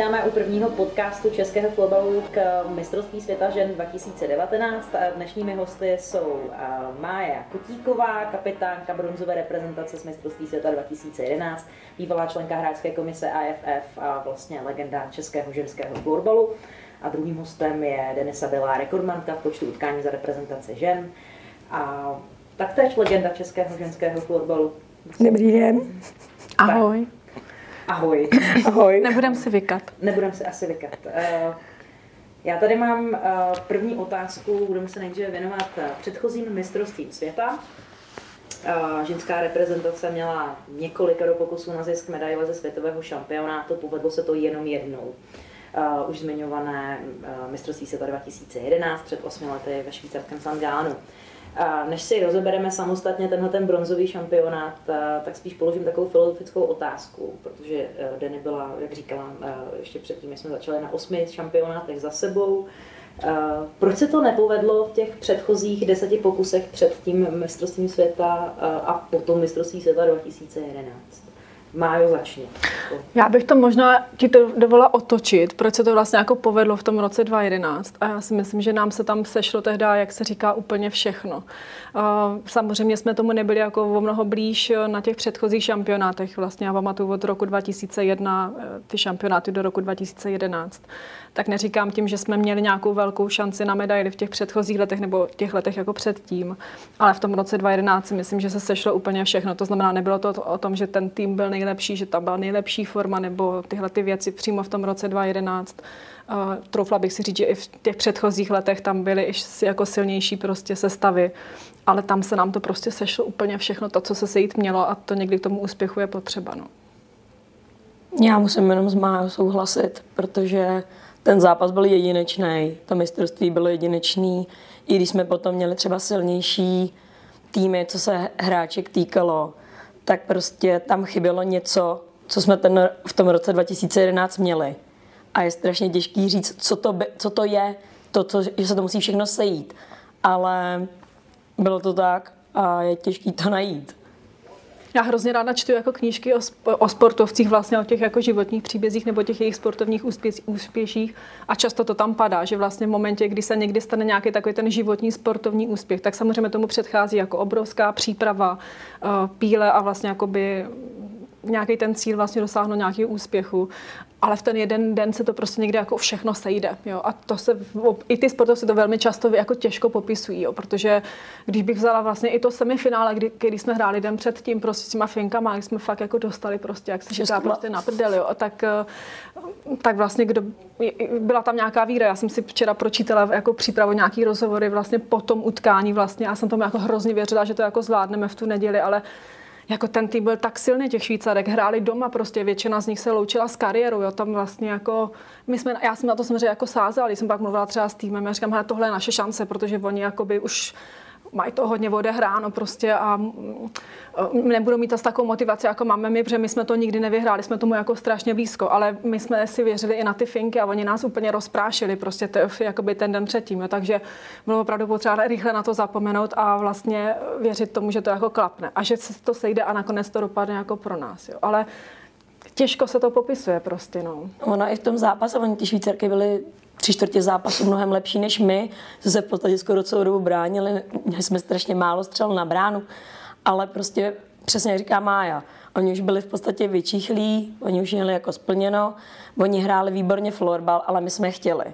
vítáme u prvního podcastu Českého florbalu k mistrovství světa žen 2019. Dnešními hosty jsou Mája Kutíková, kapitánka bronzové reprezentace z mistrovství světa 2011, bývalá členka hráčské komise AFF a vlastně legenda českého ženského florbalu. A druhým hostem je Denisa Belá, rekordmanka v počtu utkání za reprezentaci žen. A taktéž legenda českého ženského florbalu. Dobrý den. Ahoj. Ahoj. Ahoj. Nebudem si vykat. Nebudem si asi vykat. Uh, já tady mám uh, první otázku, budeme se nejdříve věnovat uh, předchozím mistrovstvím světa. Ženská reprezentace měla několik pokusů na zisk medaile ze světového šampionátu, povedlo se to jenom jednou. Uh, už zmiňované uh, mistrovství světa 2011 před osmi lety ve švýcarském Sangánu. A než si rozebereme samostatně tenhle ten bronzový šampionát, tak spíš položím takovou filozofickou otázku, protože e, Denny byla, jak říkala, e, ještě předtím, jsme začali na osmi šampionátech za sebou. Proč se to nepovedlo v těch předchozích deseti pokusech před tím mistrovstvím světa a potom mistrovství světa 2011? Májo začne. Já bych to možná ti to dovolila otočit, proč se to vlastně jako povedlo v tom roce 2011. A já si myslím, že nám se tam sešlo tehdy, jak se říká, úplně všechno. Samozřejmě jsme tomu nebyli jako o mnoho blíž na těch předchozích šampionátech. Vlastně já pamatuju od roku 2001 eh, ty šampionáty do roku 2011 tak neříkám tím, že jsme měli nějakou velkou šanci na medaily v těch předchozích letech nebo těch letech jako předtím, ale v tom roce 2011 si myslím, že se sešlo úplně všechno. To znamená, nebylo to o tom, že ten tým byl nejlepší, že tam byla nejlepší forma nebo tyhle ty věci přímo v tom roce 2011. Uh, troufla bych si říct, že i v těch předchozích letech tam byly i jako silnější prostě sestavy, ale tam se nám to prostě sešlo úplně všechno, to, co se sejít mělo a to někdy k tomu úspěchu je potřeba. No. Já musím jenom s Májou souhlasit, protože ten zápas byl jedinečný, to mistrovství bylo jedinečný, i když jsme potom měli třeba silnější týmy, co se hráček týkalo, tak prostě tam chybělo něco, co jsme ten, v tom roce 2011 měli. A je strašně těžký říct, co to, by, co to je, to, co, že se to musí všechno sejít. Ale bylo to tak a je těžký to najít. Já hrozně ráda čtu jako knížky o, o sportovcích, vlastně o těch jako životních příbězích nebo těch jejich sportovních úspěch, úspěších. A často to tam padá, že vlastně v momentě, kdy se někdy stane nějaký takový ten životní sportovní úspěch, tak samozřejmě tomu předchází jako obrovská příprava, eh, píle a vlastně jakoby nějaký ten cíl vlastně dosáhnout nějakého úspěchu, ale v ten jeden den se to prostě někde jako všechno sejde. Jo? A to se, i ty sportovci to velmi často jako těžko popisují, jo? protože když bych vzala vlastně i to semifinále, kdy, kdy jsme hráli den předtím prostě s těma finkama, když jsme fakt jako dostali prostě, jak se říká, prostě na prdel, jo? tak, eh, tak vlastně kdo, byla tam nějaká víra. Já jsem si včera pročítala jako přípravu nějaký rozhovory vlastně po tom utkání vlastně. Já jsem tomu jako hrozně věřila, že to jako zvládneme v tu neděli, ale jako ten tým byl tak silný, těch Švýcarek, hráli doma prostě, většina z nich se loučila s kariérou, jo, tam vlastně jako, my jsme, já jsem na to samozřejmě jako sázela, když jsem pak mluvila třeba s týmem, já říkám, tohle je naše šance, protože oni jakoby už mají to hodně odehráno prostě a mm, nebudou mít asi takovou motivaci, jako máme my, protože my jsme to nikdy nevyhráli, jsme tomu jako strašně blízko, ale my jsme si věřili i na ty finky a oni nás úplně rozprášili prostě to, jakoby ten den předtím, jo. takže bylo opravdu potřeba rychle na to zapomenout a vlastně věřit tomu, že to jako klapne a že se to sejde a nakonec to dopadne jako pro nás, jo. ale těžko se to popisuje prostě, no. Ona i v tom zápase, oni ty švýcarky byly tři čtvrtě zápasu mnohem lepší než my, že se v podstatě skoro celou dobu bránili, měli jsme strašně málo střel na bránu, ale prostě přesně říká Mája, oni už byli v podstatě vyčíchlí, oni už měli jako splněno, oni hráli výborně florbal, ale my jsme chtěli.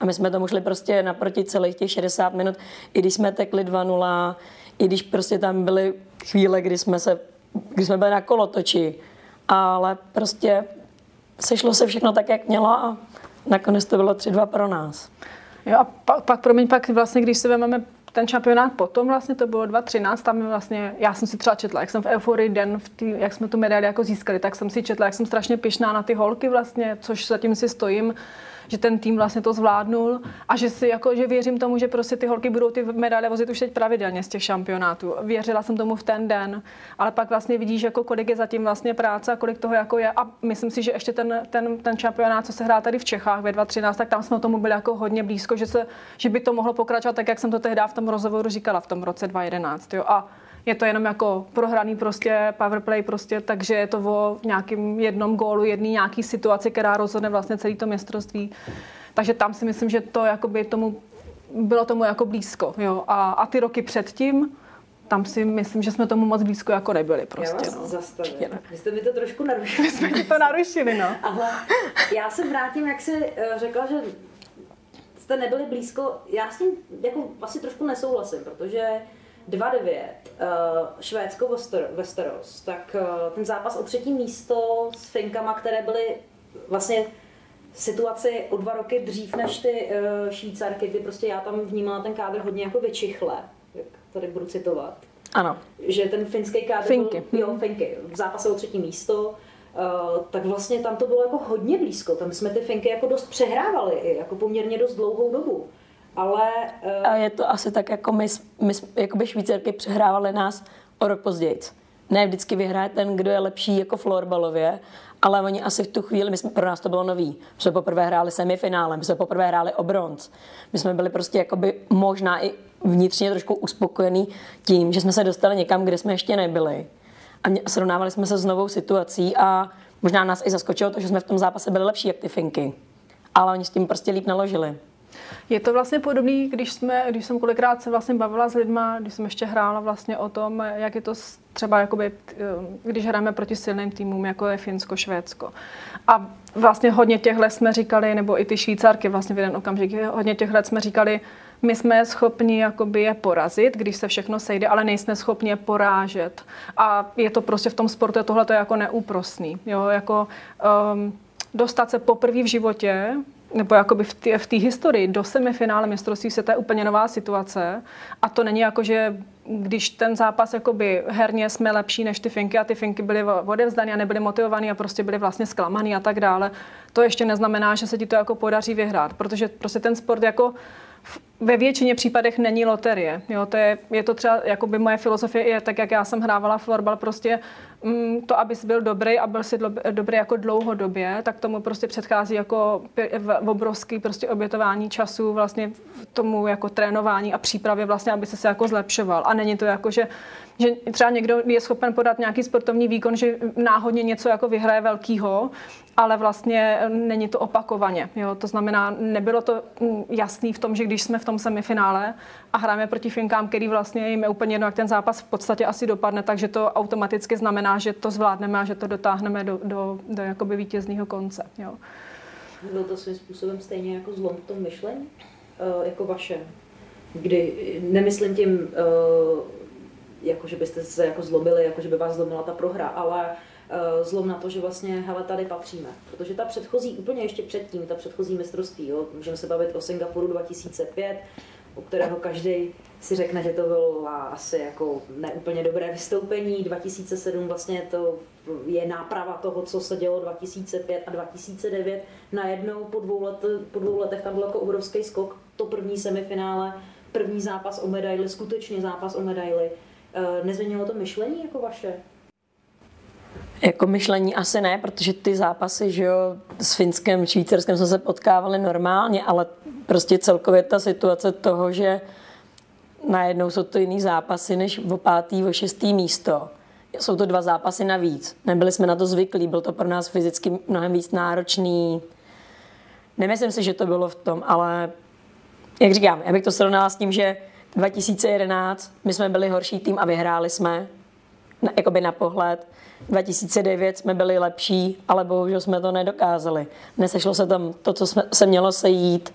A my jsme tomu šli prostě naproti celých těch 60 minut, i když jsme tekli 2-0, i když prostě tam byly chvíle, kdy jsme, se, kdy jsme byli na kolotoči, ale prostě sešlo se všechno tak, jak mělo a nakonec to bylo 3-2 pro nás. Jo a pak, pak promiň, pak vlastně, když si vezmeme ten šampionát potom, vlastně to bylo 2013, tam vlastně, já jsem si třeba četla, jak jsem v euforii den, v tý, jak jsme tu medaili jako získali, tak jsem si četla, jak jsem strašně pišná na ty holky vlastně, což zatím si stojím, že ten tým vlastně to zvládnul a že si jako, že věřím tomu, že prostě ty holky budou ty medaile vozit už teď pravidelně z těch šampionátů. Věřila jsem tomu v ten den, ale pak vlastně vidíš, jako kolik je zatím vlastně práce a kolik toho jako je a myslím si, že ještě ten, ten, ten šampionát, co se hrá tady v Čechách ve 2013, tak tam jsme tomu byli jako hodně blízko, že, se, že by to mohlo pokračovat tak, jak jsem to tehdy v tom rozhovoru říkala v tom roce 2011. Jo. A je to jenom jako prohraný prostě powerplay prostě, takže je to o nějakým jednom gólu, jedný nějaký situaci, která rozhodne vlastně celý to mistrovství. Takže tam si myslím, že to jakoby tomu bylo tomu jako blízko. Jo. A, a ty roky předtím, tam si myslím, že jsme tomu moc blízko jako nebyli prostě. Já vás no. zastavím. Vy jste mi to trošku narušili. jsme ti to narušili, no. Ale já se vrátím, jak jsi eh, řekla, že jste nebyli blízko. Já s tím jako asi trošku nesouhlasím, protože 2-9 uh, Švédsko Wester- Westeros, tak uh, ten zápas o třetí místo s Finkama, které byly vlastně situaci o dva roky dřív než ty uh, Švýcarky, kdy prostě já tam vnímala ten kádr hodně jako vyčichle, jak tady budu citovat. Ano. Že ten finský kádr Finky. byl, jo, Finky, v zápase o třetí místo, Uh, tak vlastně tam to bylo jako hodně blízko. Tam jsme ty Finky jako dost přehrávali, i jako poměrně dost dlouhou dobu. Ale uh, A je to asi tak, jako my, my jakoby Švýcarky přehrávaly nás o rok později. Ne vždycky vyhraje ten, kdo je lepší jako florbalově, ale oni asi v tu chvíli, my jsme, pro nás to bylo nový. My jsme poprvé hráli semifinále, my jsme poprvé hráli o bronz. My jsme byli prostě jakoby možná i vnitřně trošku uspokojení tím, že jsme se dostali někam, kde jsme ještě nebyli. A mě, srovnávali jsme se s novou situací a možná nás i zaskočilo to, že jsme v tom zápase byli lepší jak ty Finky. Ale oni s tím prostě líp naložili. Je to vlastně podobný, když, jsme, když jsem kolikrát se vlastně bavila s lidma, když jsem ještě hrála vlastně o tom, jak je to třeba, jakoby, t- když hrajeme proti silným týmům, jako je Finsko, Švédsko. A vlastně hodně těchhle jsme říkali, nebo i ty Švýcarky vlastně v jeden okamžik, hodně těchhle jsme říkali, my jsme schopni jakoby je porazit, když se všechno sejde, ale nejsme schopni je porážet. A je to prostě v tom sportu, tohle to je jako neúprosný. Jo, jako, um, dostat se poprvé v životě nebo jakoby v té v historii do semifinále mistrovství světa je úplně nová situace a to není jako, že když ten zápas jakoby herně jsme lepší než ty Finky a ty Finky byly odevzdaný a nebyly motivovaný a prostě byly vlastně zklamaný a tak dále, to ještě neznamená, že se ti to jako podaří vyhrát, protože prostě ten sport jako ve většině případech není loterie. Jo, to je, je to třeba, jakoby moje filozofie je tak, jak já jsem hrávala florbal, prostě to, abys byl dobrý a byl si dobrý jako dlouhodobě, tak tomu prostě předchází jako obrovský prostě obětování času vlastně tomu jako trénování a přípravě vlastně, aby se se jako zlepšoval. A není to jako, že že třeba někdo je schopen podat nějaký sportovní výkon, že náhodně něco jako vyhraje velkýho, ale vlastně není to opakovaně. Jo? To znamená, nebylo to mm, jasný v tom, že když jsme v tom semifinále a hrajeme proti Finkám, který vlastně jim je úplně jedno, jak ten zápas v podstatě asi dopadne, takže to automaticky znamená, že to zvládneme a že to dotáhneme do, do, do jakoby vítězného konce. Jo? byl to svým způsobem stejně jako zlom v tom myšlení, eh, jako vaše. Kdy, nemyslím tím, eh, jako že byste se jako zlobili, jako že by vás zlomila ta prohra, ale zlom na to, že vlastně, hele, tady patříme. Protože ta předchozí, úplně ještě předtím, ta předchozí mistrovství, jo, můžeme se bavit o Singapuru 2005, u kterého každý si řekne, že to bylo asi jako neúplně dobré vystoupení. 2007 vlastně to je náprava toho, co se dělo 2005 a 2009. Najednou po dvou, let, po dvou letech tam byl jako obrovský skok. To první semifinále, první zápas o medaili, skutečně zápas o medaili. Eh, Nezměnilo to myšlení jako vaše? Jako myšlení asi ne, protože ty zápasy, že jo, s Finskem, Švýcarskem jsme se potkávali normálně, ale prostě celkově ta situace toho, že najednou jsou to jiný zápasy než o pátý, o šestý místo. Jsou to dva zápasy navíc. Nebyli jsme na to zvyklí, byl to pro nás fyzicky mnohem víc náročný. Nemyslím si, že to bylo v tom, ale jak říkám, já bych to srovnala s tím, že 2011 my jsme byli horší tým a vyhráli jsme, na, jakoby na pohled. 2009 jsme byli lepší, ale bohužel jsme to nedokázali. Nesešlo se tam to, co jsme, se mělo sejít.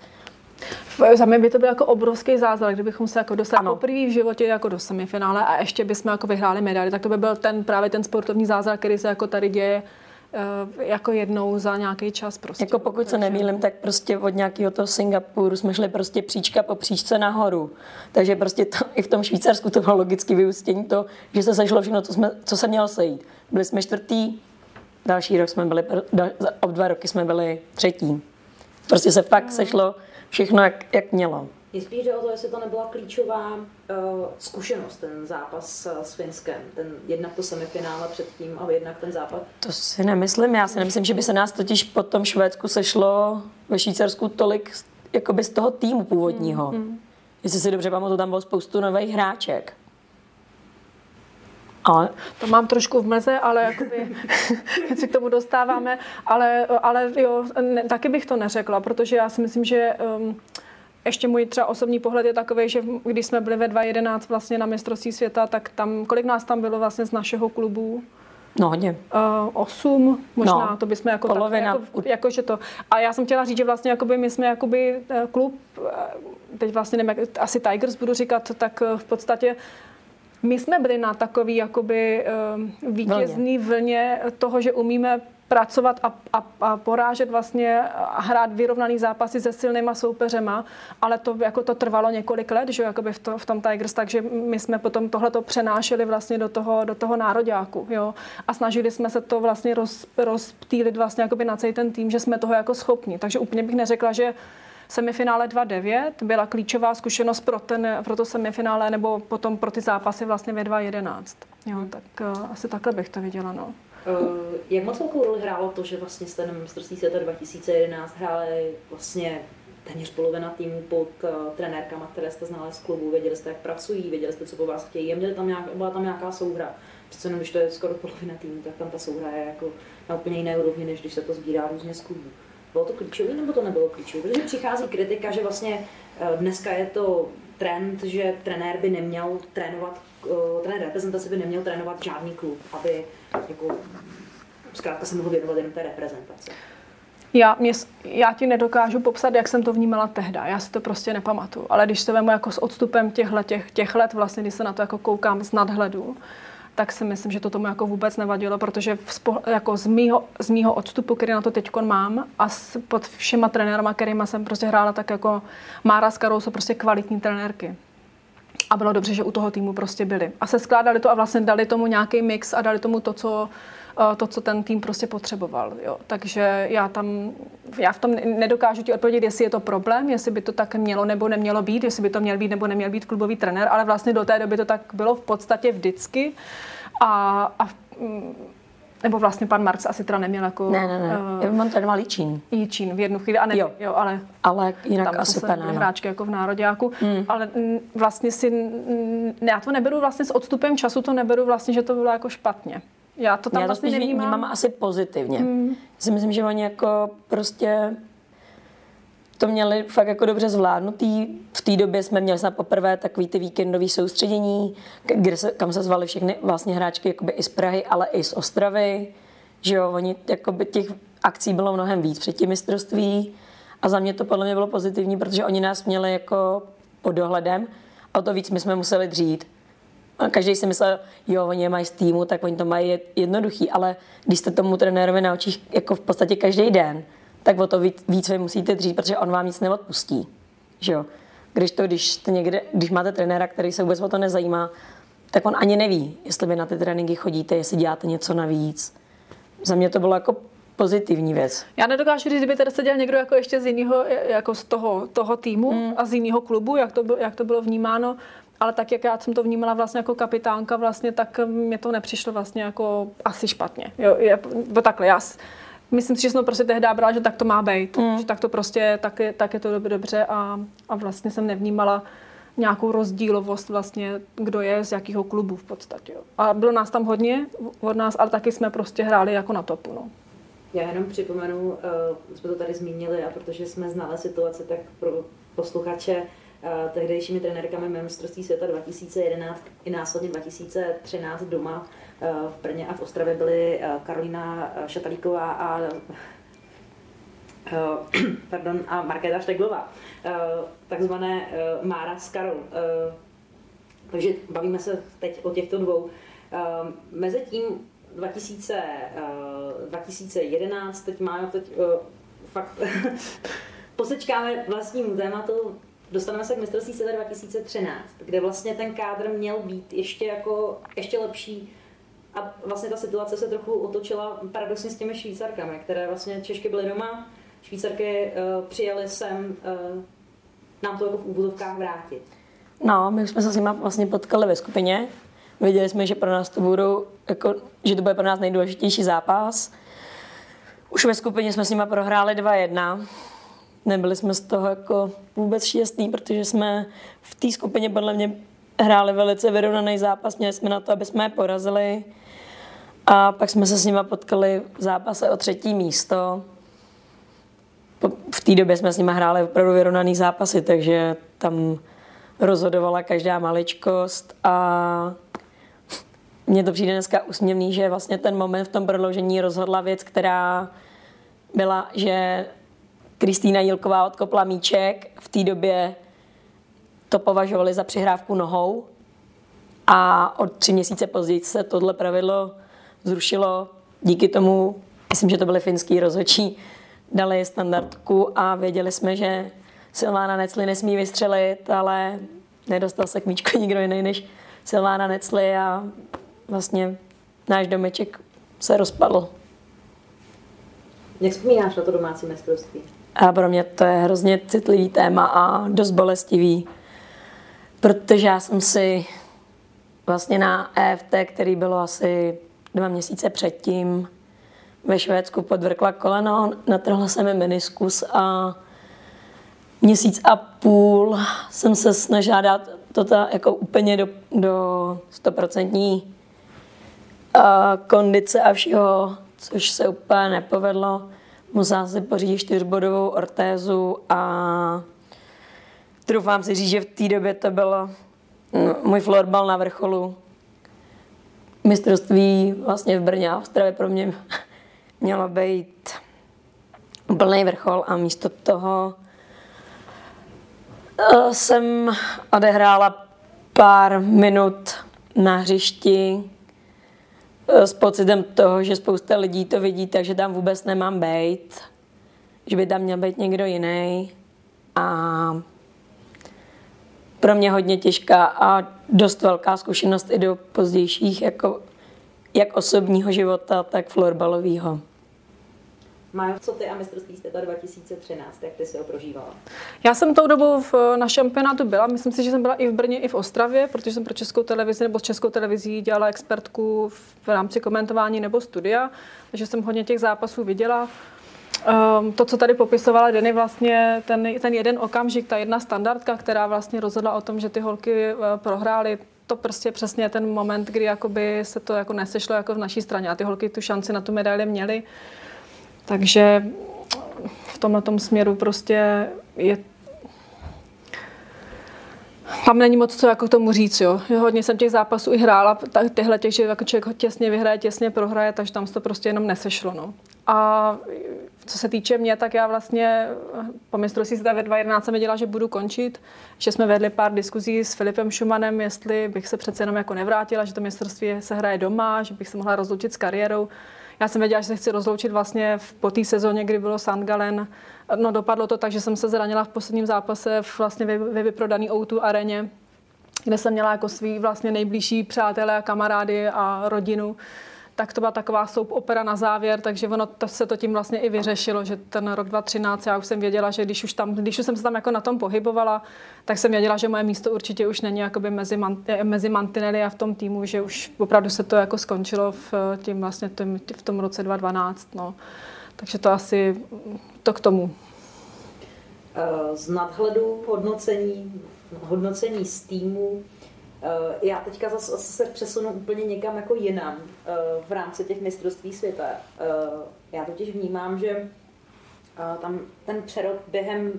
Za mě by to byl jako obrovský zázrak, kdybychom se jako dostali poprvé v životě jako do semifinále a ještě bychom jako vyhráli medaili, tak to by byl ten právě ten sportovní zázrak, který se jako tady děje jako jednou za nějaký čas prostě. Jako pokud se nemýlim, tak prostě od nějakého toho Singapuru jsme šli prostě příčka po příčce nahoru. Takže prostě to, i v tom Švýcarsku to bylo logicky vyústění to, že se sešlo všechno, co, jsme, co se mělo sejít. Byli jsme čtvrtý, další rok jsme byli, pr- da, za- o dva roky jsme byli třetí. Prostě se fakt sešlo všechno, jak, jak mělo. Mě spíš jde o to, jestli to nebyla klíčová zkušenost, ten zápas s Finskem. Ten, jednak to semifinále předtím a jednak ten zápas. To si nemyslím. Já si nemyslím, že by se nás totiž po tom Švédsku sešlo ve Švýcarsku tolik z- jakoby z toho týmu původního. Mm, Jestli si dobře pamatuju, tam bylo spoustu nových hráček. Ale To mám trošku v mleze, ale jakoby, keď se k tomu dostáváme, ale, ale jo, ne, taky bych to neřekla, protože já si myslím, že um, ještě můj třeba osobní pohled je takový, že když jsme byli ve 2011 vlastně na mistrovství světa, tak tam, kolik nás tam bylo vlastně z našeho klubu? no hodně. Uh, osm, možná, No, to bychom jako polovina. Tak, jako, jako, že to. A já jsem chtěla říct, že vlastně jakoby my jsme jakoby eh, klub, eh, teď vlastně nevím, jak, asi Tigers budu říkat, tak v podstatě my jsme byli na takový jakoby vítězný vlně toho, že umíme pracovat a, a, a porážet vlastně a hrát vyrovnaný zápasy se silnýma soupeřema, ale to jako to trvalo několik let, že jakoby v, to, v tom Tigers, takže my jsme potom tohleto přenášeli vlastně do toho, do toho nároďáku, jo, a snažili jsme se to vlastně roz, rozptýlit vlastně jakoby na celý ten tým, že jsme toho jako schopni, takže úplně bych neřekla, že semifinále 2-9 byla klíčová zkušenost pro, ten, pro to semifinále nebo potom pro ty zápasy vlastně ve 2-11. Jo, tak uh, asi takhle bych to viděla, no. Uh, jak moc velkou roli hrálo to, že vlastně jste na mistrovství světa 2011 hráli vlastně téměř polovina týmu pod uh, trenérkama, které jste znali z klubu, věděli jste, jak pracují, věděli jste, co po vás chtějí, měli tam nějak, byla tam nějaká souhra. Přece jenom, když to je skoro polovina týmu, tak tam ta souhra je jako na úplně jiné úrovni, než když se to sbírá různě z klubů. Bylo to klíčové nebo to nebylo klíčové? Protože přichází kritika, že vlastně uh, dneska je to trend, že trenér by neměl trénovat, uh, trenér reprezentace by neměl trénovat žádný klub, aby jako zkrátka se mohl věnovat jenom té reprezentaci. Já, mě, já ti nedokážu popsat, jak jsem to vnímala tehda. Já si to prostě nepamatuju. Ale když se vemu jako s odstupem těchhle, těch, těch let, vlastně, když se na to jako koukám z nadhledu, tak si myslím, že to tomu jako vůbec nevadilo, protože v spo, jako z, mýho, z mýho odstupu, který na to teď mám a s, pod všema trenérama, kterými jsem prostě hrála, tak jako Mára s Karou jsou prostě kvalitní trenérky. A bylo dobře, že u toho týmu prostě byli. A se skládali to a vlastně dali tomu nějaký mix a dali tomu to, co, eh, to, co ten tým prostě potřeboval. Jo. Takže já tam, já v tom nedokážu ti odpovědět, jestli je to problém, jestli by to tak mělo nebo nemělo být, jestli by to měl být nebo neměl být klubový trenér, ale vlastně do té doby to tak bylo v podstatě vždycky. A, a mm, nebo vlastně pan Marx asi teda neměl jako... Ne, ne, ne. Uh, on trénoval Jičín. Jičín v jednu chvíli, a ne, jo. Jo. ale Ale jinak tam asi úplně no. hráčky jako v nároďáku, mm. ale mm, vlastně si, mm, já to neberu vlastně s odstupem času, to neberu vlastně, že to bylo jako špatně. Já to tam Já to vlastně spíš nevnímám. vnímám asi pozitivně. Hmm. Já si myslím, že oni jako prostě to měli fakt jako dobře zvládnutý. V té době jsme měli snad poprvé takový ty víkendový soustředění, kde se, kam se zvali všechny vlastně hráčky jakoby i z Prahy, ale i z Ostravy. Že jo, oni jakoby těch akcí bylo mnohem víc před tím mistrovství a za mě to podle mě bylo pozitivní, protože oni nás měli jako pod dohledem a o to víc my jsme museli dřít. Každý si myslel, jo, oni je mají z týmu, tak oni to mají jednoduchý, ale když jste tomu trenérovi na očích jako v podstatě každý den, tak o to víc, víc vy musíte dřít, protože on vám nic neodpustí. Že jo? Když to, když, jste někde, když máte trenéra, který se vůbec o to nezajímá, tak on ani neví, jestli vy na ty tréninky chodíte, jestli děláte něco navíc. Za mě to bylo jako pozitivní věc. Já nedokážu říct, kdyby tady seděl někdo jako ještě z jiného, jako z toho, toho týmu mm. a z jiného klubu, jak to, bylo, jak to bylo vnímáno, ale tak, jak já jsem to vnímala vlastně jako kapitánka, vlastně, tak mě to nepřišlo vlastně jako asi špatně. Jo, je, takhle, já myslím si, že jsem to prostě tehdy brala, že tak to má být, mm. že tak to prostě, tak je, tak je to dob- dobře a, a vlastně jsem nevnímala nějakou rozdílovost vlastně, kdo je z jakého klubu v podstatě. Jo. A bylo nás tam hodně od nás, ale taky jsme prostě hráli jako na topu. No. Já jenom připomenu, uh, jsme to tady zmínili a protože jsme znali situaci, tak pro posluchače uh, tehdejšími trenérkami mistrovství světa 2011 i následně 2013 doma uh, v Brně a v Ostravě byly uh, Karolina uh, Šatalíková a pardon, a Markéta Šteglová, takzvané Mára s Karol. Takže bavíme se teď o těchto dvou. Mezitím 2000, uh, 2011, teď máme teď fakt posečkáme vlastnímu tématu, dostaneme se k mistrovství světa 2013, kde vlastně ten kádr měl být ještě jako ještě lepší a vlastně ta situace se trochu otočila paradoxně s těmi Švýcarkami, které vlastně Češky byly doma, Švýcarky uh, přijeli sem uh, nám to jako v úvodovkách vrátit. No, my jsme se s nimi vlastně potkali ve skupině. Věděli jsme, že pro nás to budou, jako, že to bude pro nás nejdůležitější zápas. Už ve skupině jsme s nimi prohráli 2-1. Nebyli jsme z toho jako vůbec šťastní, protože jsme v té skupině podle mě hráli velice vyrovnaný zápas, měli jsme na to, aby jsme je porazili. A pak jsme se s nimi potkali v zápase o třetí místo. V té době jsme s nimi hráli opravdu vyrovnaný zápasy, takže tam rozhodovala každá maličkost a mně to přijde dneska usměvný, že vlastně ten moment v tom prodloužení rozhodla věc, která byla, že Kristýna Jílková odkopla míček. V té době to považovali za přihrávku nohou a od tři měsíce později se tohle pravidlo zrušilo. Díky tomu, myslím, že to byly finský rozhodčí, dali standardku a věděli jsme, že Silvána Necli nesmí vystřelit, ale nedostal se k míčku nikdo jiný než Silvána Necli a vlastně náš domeček se rozpadl. Jak vzpomínáš na to domácí mistrovství? A pro mě to je hrozně citlivý téma a dost bolestivý, protože já jsem si vlastně na EFT, který bylo asi dva měsíce předtím, ve Švédsku podvrkla koleno, natrhla se mi meniskus a měsíc a půl jsem se snažila dát to jako úplně do, do 100% kondice a všeho, což se úplně nepovedlo. Musela si pořídit čtyřbodovou ortézu a troufám si říct, že v té době to bylo no, můj florbal na vrcholu. Mistrovství vlastně v Brně a Ostravě pro mě mělo být plný vrchol a místo toho eh, jsem odehrála pár minut na hřišti eh, s pocitem toho, že spousta lidí to vidí, takže tam vůbec nemám být, že by tam měl být někdo jiný. A pro mě hodně těžká a dost velká zkušenost i do pozdějších jako jak osobního života, tak florbalového. Májo, co ty a mistrovství světa 2013, jak ty si ho prožívala? Já jsem tou dobou v, na šampionátu byla, myslím si, že jsem byla i v Brně, i v Ostravě, protože jsem pro českou televizi nebo s českou televizí dělala expertku v rámci komentování nebo studia, takže jsem hodně těch zápasů viděla. Um, to, co tady popisovala Denny, vlastně ten, ten jeden okamžik, ta jedna standardka, která vlastně rozhodla o tom, že ty holky uh, prohrály, to prostě přesně ten moment, kdy jakoby se to jako nesešlo jako v naší straně a ty holky tu šanci na tu medaili měly. Takže v tomhle tom směru prostě je tam není moc co jako k tomu říct, jo. Hodně jsem těch zápasů i hrála, tyhle těch, že jako člověk těsně vyhraje, těsně prohraje, takže tam se to prostě jenom nesešlo, no. A co se týče mě, tak já vlastně po mistrovství světa ve 2011 jsem věděla, že budu končit, že jsme vedli pár diskuzí s Filipem Šumanem, jestli bych se přece jenom jako nevrátila, že to mistrovství se hraje doma, že bych se mohla rozloučit s kariérou. Já jsem věděla, že se chci rozloučit vlastně po té sezóně, kdy bylo Sandgalen. No dopadlo to tak, že jsem se zranila v posledním zápase vlastně ve, ve vyprodaný O2 areně, kde jsem měla jako svý vlastně nejbližší přátelé a kamarády a rodinu tak to byla taková soap opera na závěr, takže ono to se to tím vlastně i vyřešilo, že ten rok 2013 já už jsem věděla, že když už, tam, když už jsem se tam jako na tom pohybovala, tak jsem věděla, že moje místo určitě už není jakoby mezi, man, eh, mezi mantinely a v tom týmu, že už opravdu se to jako skončilo v, tím vlastně tím, v tom roce 2012. No. Takže to asi to k tomu. Eh, z nadhledu hodnocení, hodnocení z týmu Eh, já teďka zase se přesunu úplně někam jako jinam eh, v rámci těch mistrovství světa. Eh, já totiž vnímám, že tam ten přerod během,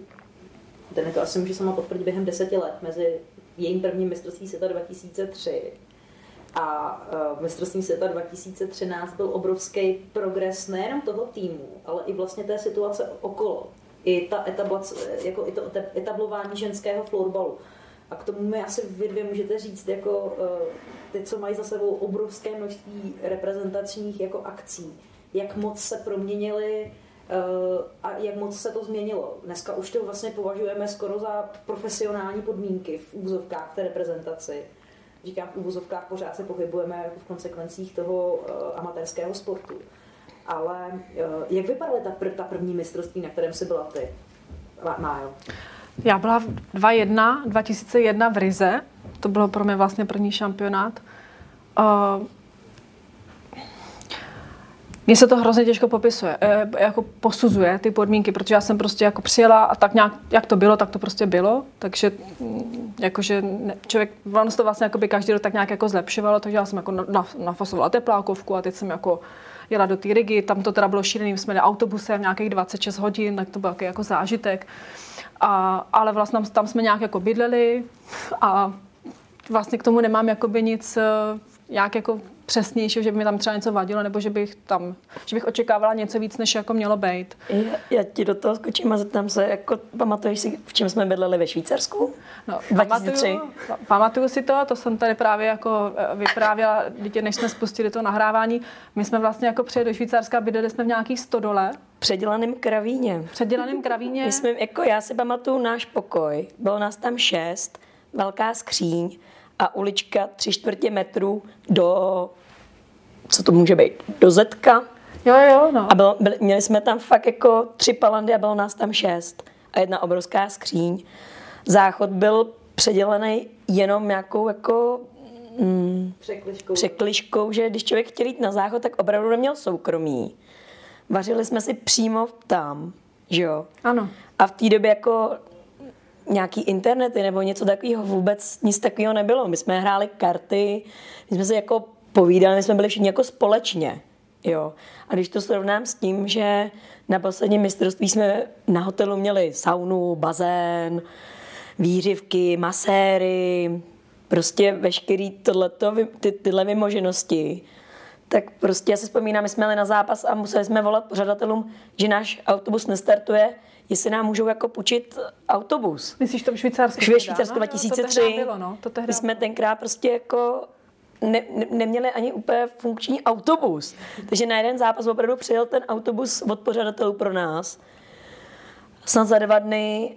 ten to asi může sama potvrdit, během deseti let mezi jejím prvním mistrovství světa 2003 a mistrovství světa 2013 byl obrovský progres nejenom toho týmu, ale i vlastně té situace okolo. I, ta etablace, jako i to etablování ženského florbalu. A k tomu mi asi vy dvě můžete říct, jako eh, ty, co mají za sebou obrovské množství reprezentačních jako akcí, jak moc se proměnily eh, a jak moc se to změnilo. Dneska už to vlastně považujeme skoro za profesionální podmínky v úvozovkách té reprezentaci. Říkám v úvozovkách, pořád se pohybujeme jako v konsekvencích toho uh, amatérského sportu. Ale jak vypadaly ta, pr- ta první mistrovství, na kterém jsi byla ty, Májo? Já byla v 2001, 2001 v Rize, to bylo pro mě vlastně první šampionát. Uh, mně se to hrozně těžko popisuje, eh, jako posuzuje ty podmínky, protože já jsem prostě jako přijela a tak nějak, jak to bylo, tak to prostě bylo, takže mm, jakože ne, člověk, ono se to vlastně jako by každý rok tak nějak jako zlepšovalo, takže já jsem jako nafasovala teplákovku a teď jsem jako jela do té Rigi, tam to teda bylo šílený, jsme jeli autobusem nějakých 26 hodin, tak to byl jako, zážitek. A, ale vlastně tam jsme nějak jako bydleli a vlastně k tomu nemám jakoby nic eh, nějak jako přesnější, že by mi tam třeba něco vadilo, nebo že bych tam, že bych očekávala něco víc, než jako mělo být. Já, já ti do toho skočím a zeptám se, jako pamatuješ si, v čem jsme bydleli ve Švýcarsku? No, 2003. Pamatuju, pamatuju si to, to jsem tady právě jako eh, vyprávěla, dítě, než jsme spustili to nahrávání. My jsme vlastně jako přijeli do Švýcarska, bydleli jsme v nějakých stodole. Předělaném kravíně. Předělaném kravíně. My jsme, jako já si pamatuju náš pokoj, bylo nás tam šest, velká skříň, a ulička tři čtvrtě metru do, co to může být, do Zetka. Jo, jo, no. A bylo, byli, měli jsme tam fakt jako tři palandy a bylo nás tam šest. A jedna obrovská skříň. Záchod byl předělený jenom nějakou jako mm, překliškou. překliškou, že když člověk chtěl jít na záchod, tak opravdu neměl soukromí. Vařili jsme si přímo tam, že jo? Ano. A v té době jako nějaký internety nebo něco takového, vůbec nic takového nebylo. My jsme hráli karty, my jsme se jako povídali, my jsme byli všichni jako společně. Jo. A když to srovnám s tím, že na posledním mistrovství jsme na hotelu měli saunu, bazén, výřivky, maséry, prostě veškerý tohleto, ty, tyhle vymoženosti, tak prostě já si vzpomínám, my jsme jeli na zápas a museli jsme volat pořadatelům, že náš autobus nestartuje, jestli nám můžou jako půjčit autobus. Myslíš to v Švýcarsku? V Švýcarsku 2003. No, to bylo, no. To My jsme tenkrát prostě jako ne, ne, neměli ani úplně funkční autobus. Takže na jeden zápas opravdu přijel ten autobus od pořadatelů pro nás. Snad za dva dny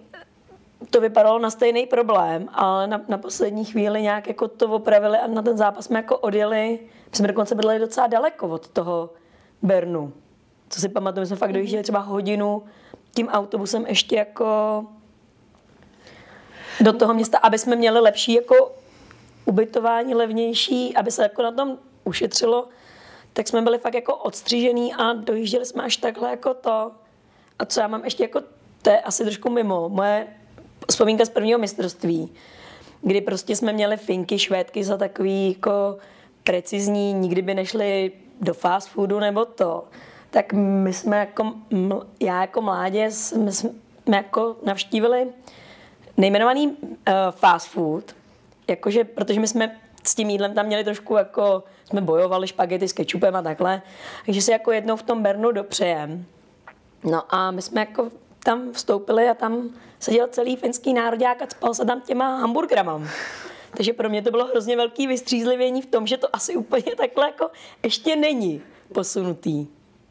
to vypadalo na stejný problém, ale na, na poslední chvíli nějak jako to opravili a na ten zápas jsme jako odjeli. My jsme dokonce byli docela daleko od toho Bernu. Co si pamatuju, my jsme fakt dojížděli třeba hodinu tím autobusem ještě jako do toho města, aby jsme měli lepší jako ubytování, levnější, aby se jako na tom ušetřilo, tak jsme byli fakt jako odstřížený a dojížděli jsme až takhle jako to. A co já mám ještě jako, to je asi trošku mimo, moje vzpomínka z prvního mistrovství, kdy prostě jsme měli finky, švédky za takový jako precizní, nikdy by nešli do fast foodu nebo to tak my jsme jako, já jako mládě jsme, jsme jako navštívili nejmenovaný uh, fast food, jakože, protože my jsme s tím jídlem tam měli trošku jako, jsme bojovali špagety s kečupem a takhle, takže se jako jednou v tom Bernu dopřejem. No a my jsme jako tam vstoupili a tam seděl celý finský národák a spal se tam těma hamburgerama. Takže pro mě to bylo hrozně velký vystřízlivění v tom, že to asi úplně takhle jako ještě není posunutý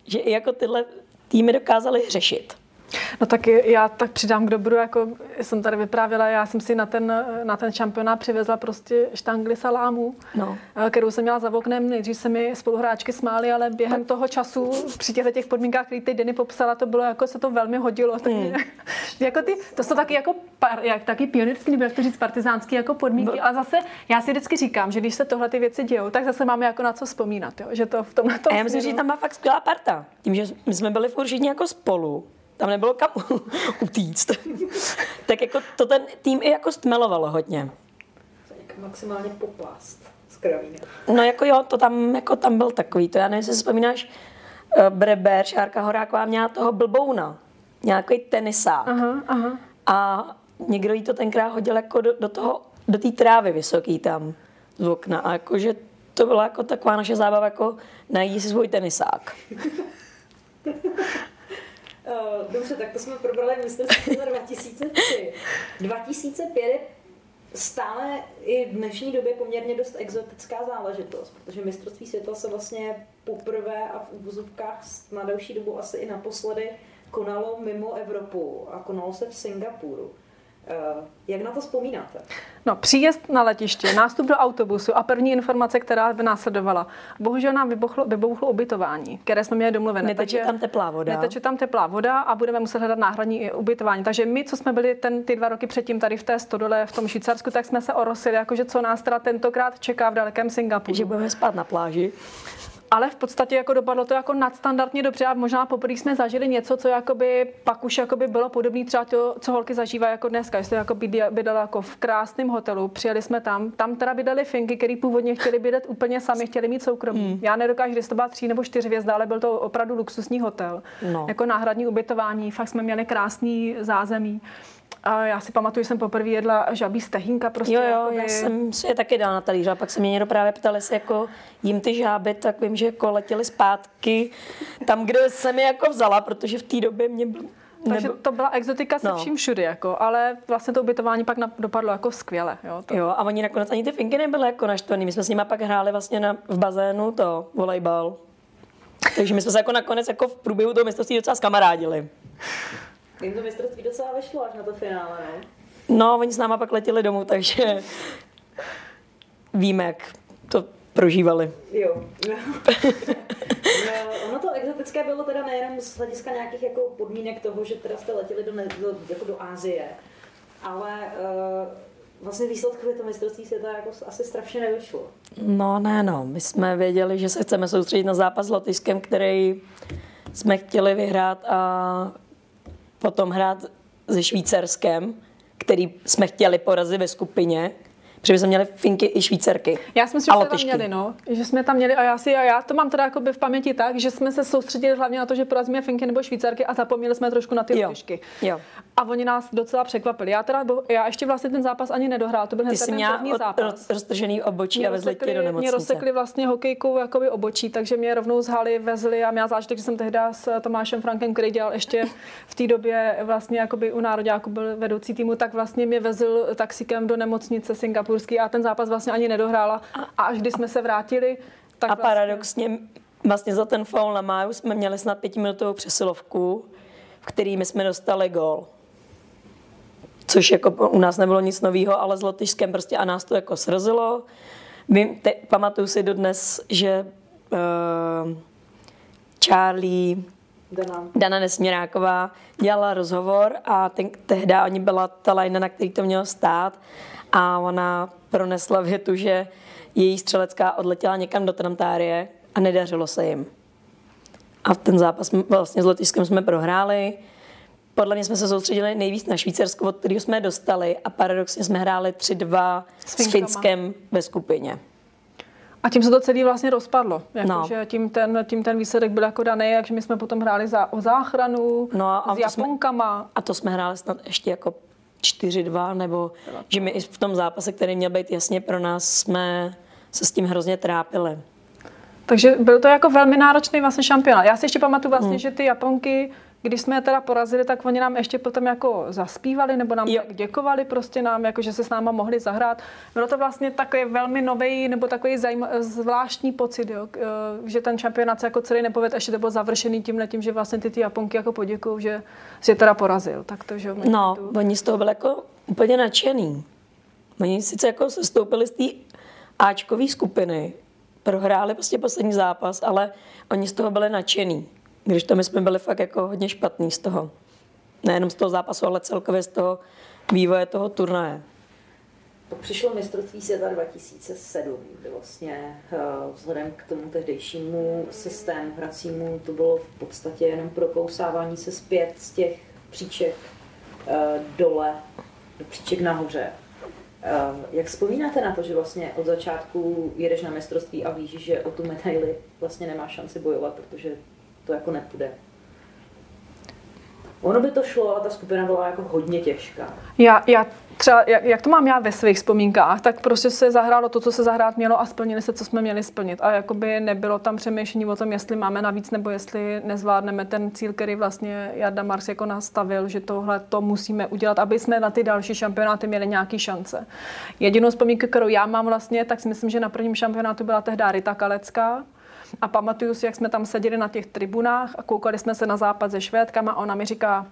že i jako tyhle týmy dokázaly řešit. No tak já tak přidám k dobru, jako jsem tady vyprávěla, já jsem si na ten, na ten šampionát přivezla prostě štangli salámu, no. Eh, kterou jsem měla za oknem. Nejdřív se mi spoluhráčky smály, ale během tak. toho času při těchto těch podmínkách, které ty Denny popsala, to bylo jako se to velmi hodilo. Tak, mm. jako ty, to jsou taky jako jak, taky pionýrský, nebo jak to říct, partizánský jako podmínky, ale zase já si vždycky říkám, že když se tohle ty věci dějou, tak zase máme jako na co vzpomínat, jo? že to v tomhle tom A já myslím, že tam má fakt skvělá parta. Tím, že my jsme byli všichni jako spolu tam nebylo kam utíct. tak jako to ten tým i jako stmelovalo hodně. Maximálně poplást z kravína. No jako jo, to tam, jako tam byl takový, to já nevím, jestli si vzpomínáš, uh, Breber, Šárka Horáková měla toho blbouna, nějaký tenisák. Aha, aha. A někdo jí to tenkrát hodil jako do, do toho, do té trávy vysoký tam z okna. A jakože to byla jako taková naše zábava, jako najít si svůj tenisák. Uh, dobře, tak to jsme probrali mistrovství 2003. 2005 je stále i v dnešní době poměrně dost exotická záležitost, protože mistrovství světa se vlastně poprvé a v úvozovkách na další dobu asi i naposledy konalo mimo Evropu a konalo se v Singapuru. Eh, jak na to vzpomínáte? No, příjezd na letiště, nástup do autobusu a první informace, která by následovala. Bohužel nám vybuchlo, vybuchlo ubytování, které jsme měli domluvené. Neteče tam teplá voda. Neteče tam teplá voda a budeme muset hledat náhradní ubytování. Takže my, co jsme byli ten, ty dva roky předtím tady v té stodole v tom Švýcarsku, tak jsme se orosili, jakože co nás teda tentokrát čeká v dalekém Singapuru. Že budeme spát na pláži. Ale v podstatě jako dopadlo to jako nadstandardně dobře a možná poprvé jsme zažili něco, co jakoby pak už jakoby bylo podobné třeba to, co holky zažívají jako dneska. Že jako bydala jako v krásném hotelu, přijeli jsme tam, tam teda bydali finky, který původně chtěli bydlet úplně sami, chtěli mít soukromí. Hmm. Já nedokážu, jestli to byla tří nebo čtyři hvězda, ale byl to opravdu luxusní hotel. No. Jako náhradní ubytování, fakt jsme měli krásný zázemí. A já si pamatuju, že jsem poprvé jedla žabí stehínka. Prostě jo, jo, jakoby... já jsem si je taky dala na talíř a pak se mě někdo právě ptal, jestli jako jim ty žáby, tak vím, že jako letěly zpátky tam, kde jsem je jako vzala, protože v té době mě byl takže to byla exotika se no. vším všude, jako, ale vlastně to ubytování pak na, dopadlo jako skvěle. Jo, to... jo, a oni nakonec ani ty finky nebyly jako naštvaný. My jsme s nimi pak hráli vlastně na, v bazénu to volejbal. Takže my jsme se jako nakonec jako v průběhu toho mistrovství docela skamarádili. Jim to mistrovství docela vešlo až na to finále, ne? No, oni s náma pak letěli domů, takže víme, jak to prožívali. Jo. No. no, ono to exotické bylo teda nejenom z hlediska nějakých jako podmínek toho, že teda jste letěli do, do, jako do Ázie, ale uh, vlastně výsledkově to mistrovství světa jako asi strašně nevyšlo. No ne, no. My jsme věděli, že se chceme soustředit na zápas s Lotyšskem, který jsme chtěli vyhrát a potom hrát se Švýcarskem, který jsme chtěli porazit ve skupině, protože jsme měli Finky i Švýcarky. Já si myslím, že jsme tam měli, no. Že jsme tam měli a já, si, a já to mám teda jako v paměti tak, že jsme se soustředili hlavně na to, že porazíme Finky nebo Švýcarky a zapomněli jsme trošku na ty jo. Lotyšky. Jo. A oni nás docela překvapili. Já teda, já ještě vlastně ten zápas ani nedohrál, to byl hned ten první od, zápas. roztržený obočí mě a vezli tě do nemocnice. Mě rozsekli vlastně hokejkou jakoby obočí, takže mě rovnou zhali, vezli a měla zážitek, že jsem tehdy s Tomášem Frankem, který dělal ještě v té době vlastně jakoby u nároďáku byl vedoucí týmu, tak vlastně mě vezl taxikem do nemocnice singapurský a ten zápas vlastně ani nedohrála. A až když jsme se vrátili, tak A vlastně... paradoxně vlastně za ten foul na máju jsme měli snad pětiminutovou přesilovku, v který my jsme dostali gol což jako u nás nebylo nic nového, ale s Lotyšskem prostě a nás to jako srazilo. Vím, te, pamatuju si dodnes, že uh, Charlie, Dana. Dana Nesměráková dělala rozhovor a ten, tehdy oni byla ta lajna, na který to mělo stát a ona pronesla větu, že její střelecká odletěla někam do Trantárie a nedařilo se jim. A ten zápas vlastně s Lotyšskem jsme prohráli podle mě jsme se soustředili nejvíc na Švýcarsko, od kterého jsme dostali a paradoxně jsme hráli 3-2 s, Finskem ve skupině. A tím se to celé vlastně rozpadlo. Jako, no. že tím, ten, tím ten výsledek byl jako daný, jakže my jsme potom hráli za, o záchranu no a s Japonkama. Jsme, a to jsme hráli snad ještě jako 4-2, nebo že my i v tom zápase, který měl být jasně pro nás, jsme se s tím hrozně trápili. Takže byl to jako velmi náročný vlastně šampionát. Já si ještě pamatuju vlastně, hmm. že ty Japonky když jsme je teda porazili, tak oni nám ještě potom jako zaspívali nebo nám tak děkovali prostě nám, jako že se s náma mohli zahrát. Bylo to vlastně takový velmi nový nebo takový zajím, zvláštní pocit, jo, že ten šampionát se jako celý nepoved, ještě to bylo završený tím letím, že vlastně ty, ty Japonky jako poděkují, že si je teda porazil. Tak to, že no, tu... oni z toho byli jako úplně nadšený. Oni sice jako se stoupili z té Ačkové skupiny, prohráli prostě poslední zápas, ale oni z toho byli nadšený. Když to my jsme byli fakt jako hodně špatný z toho. Nejenom z toho zápasu, ale celkově z toho vývoje toho turnaje. Přišlo mistrovství světa 2007, kdy vlastně eh, vzhledem k tomu tehdejšímu systému hracímu to bylo v podstatě jenom prokousávání se zpět z těch příček eh, dole do příček nahoře. Eh, jak vzpomínáte na to, že vlastně od začátku jedeš na mistrovství a víš, že o tu medaili vlastně nemá šanci bojovat, protože to jako nepůjde. Ono by to šlo, ale ta skupina byla jako hodně těžká. Já, já třeba, jak, jak to mám já ve svých vzpomínkách, tak prostě se zahrálo to, co se zahrát mělo a splnili se, co jsme měli splnit. A jakoby nebylo tam přemýšlení o tom, jestli máme navíc nebo jestli nezvládneme ten cíl, který vlastně Jarda Mars jako nastavil, že tohle to musíme udělat, aby jsme na ty další šampionáty měli nějaký šance. Jedinou vzpomínku, kterou já mám vlastně, tak si myslím, že na prvním šampionátu byla tehdy Rita Kalecká, a pamatuju si, jak jsme tam seděli na těch tribunách a koukali jsme se na západ se Švédkama a ona mi říká,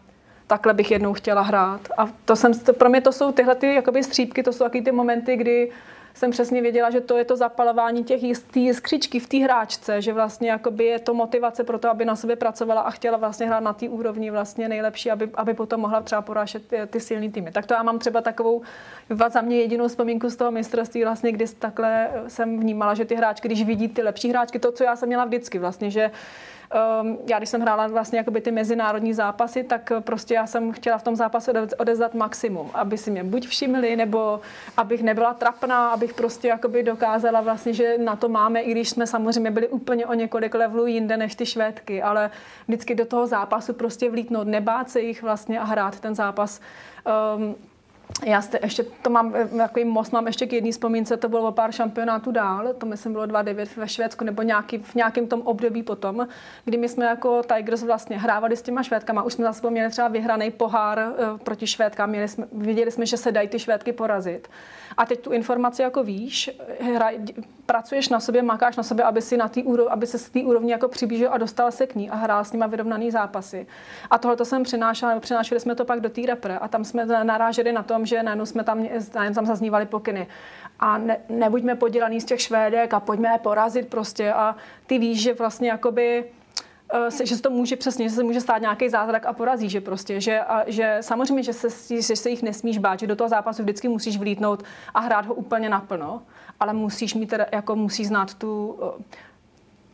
takhle bych jednou chtěla hrát. A to jsem, pro mě to jsou tyhle ty jakoby střípky, to jsou taky ty momenty, kdy jsem přesně věděla, že to je to zapalování těch té jiskřičky v té hráčce, že vlastně jakoby je to motivace pro to, aby na sobě pracovala a chtěla vlastně hrát na té úrovni vlastně nejlepší, aby, aby potom mohla třeba porážet ty, ty silné týmy. Tak to já mám třeba takovou za mě jedinou vzpomínku z toho mistrovství, vlastně, kdy takhle jsem vnímala, že ty hráčky, když vidí ty lepší hráčky, to, co já jsem měla vždycky vlastně, že um, já když jsem hrála vlastně jakoby ty mezinárodní zápasy, tak prostě já jsem chtěla v tom zápase odezdat maximum, aby si mě buď všimli, nebo abych nebyla trapná, abych prostě jakoby dokázala vlastně, že na to máme, i když jsme samozřejmě byli úplně o několik levelů jinde než ty švédky, ale vždycky do toho zápasu prostě vlítnout, nebát se jich vlastně a hrát ten zápas. Um, já jste, ještě to mám, takový most mám ještě k jedné vzpomínce, to bylo pár šampionátů dál, to myslím bylo 2-9 ve Švédsku, nebo nějaký, v nějakém tom období potom, kdy my jsme jako Tigers vlastně hrávali s těma Švédkama, už jsme za sebou měli třeba vyhraný pohár uh, proti Švédkám, měli jsme, viděli jsme, že se dají ty Švédky porazit. A teď tu informaci jako víš, hra, pracuješ na sobě, makáš na sobě, aby, si na tý úrov, aby se z té úrovni jako přiblížil a dostal se k ní a hrál s nima vyrovnaný zápasy. A tohle to jsem přinášela, přinášeli jsme to pak do té repre a tam jsme naráželi na tom, že najednou jsme tam, najednou tam zaznívali pokyny. A ne, nebuďme podělaný z těch švédek a pojďme je porazit prostě a ty víš, že vlastně jakoby Eh, že se to může přesně, že se může stát nějaký zázrak a porazí, že prostě, že, a, že samozřejmě, že se, že se jich nesmíš bát, že do toho zápasu vždycky musíš vlítnout a hrát ho úplně naplno, ale musíš mít teda, jako musí znát tu, eh,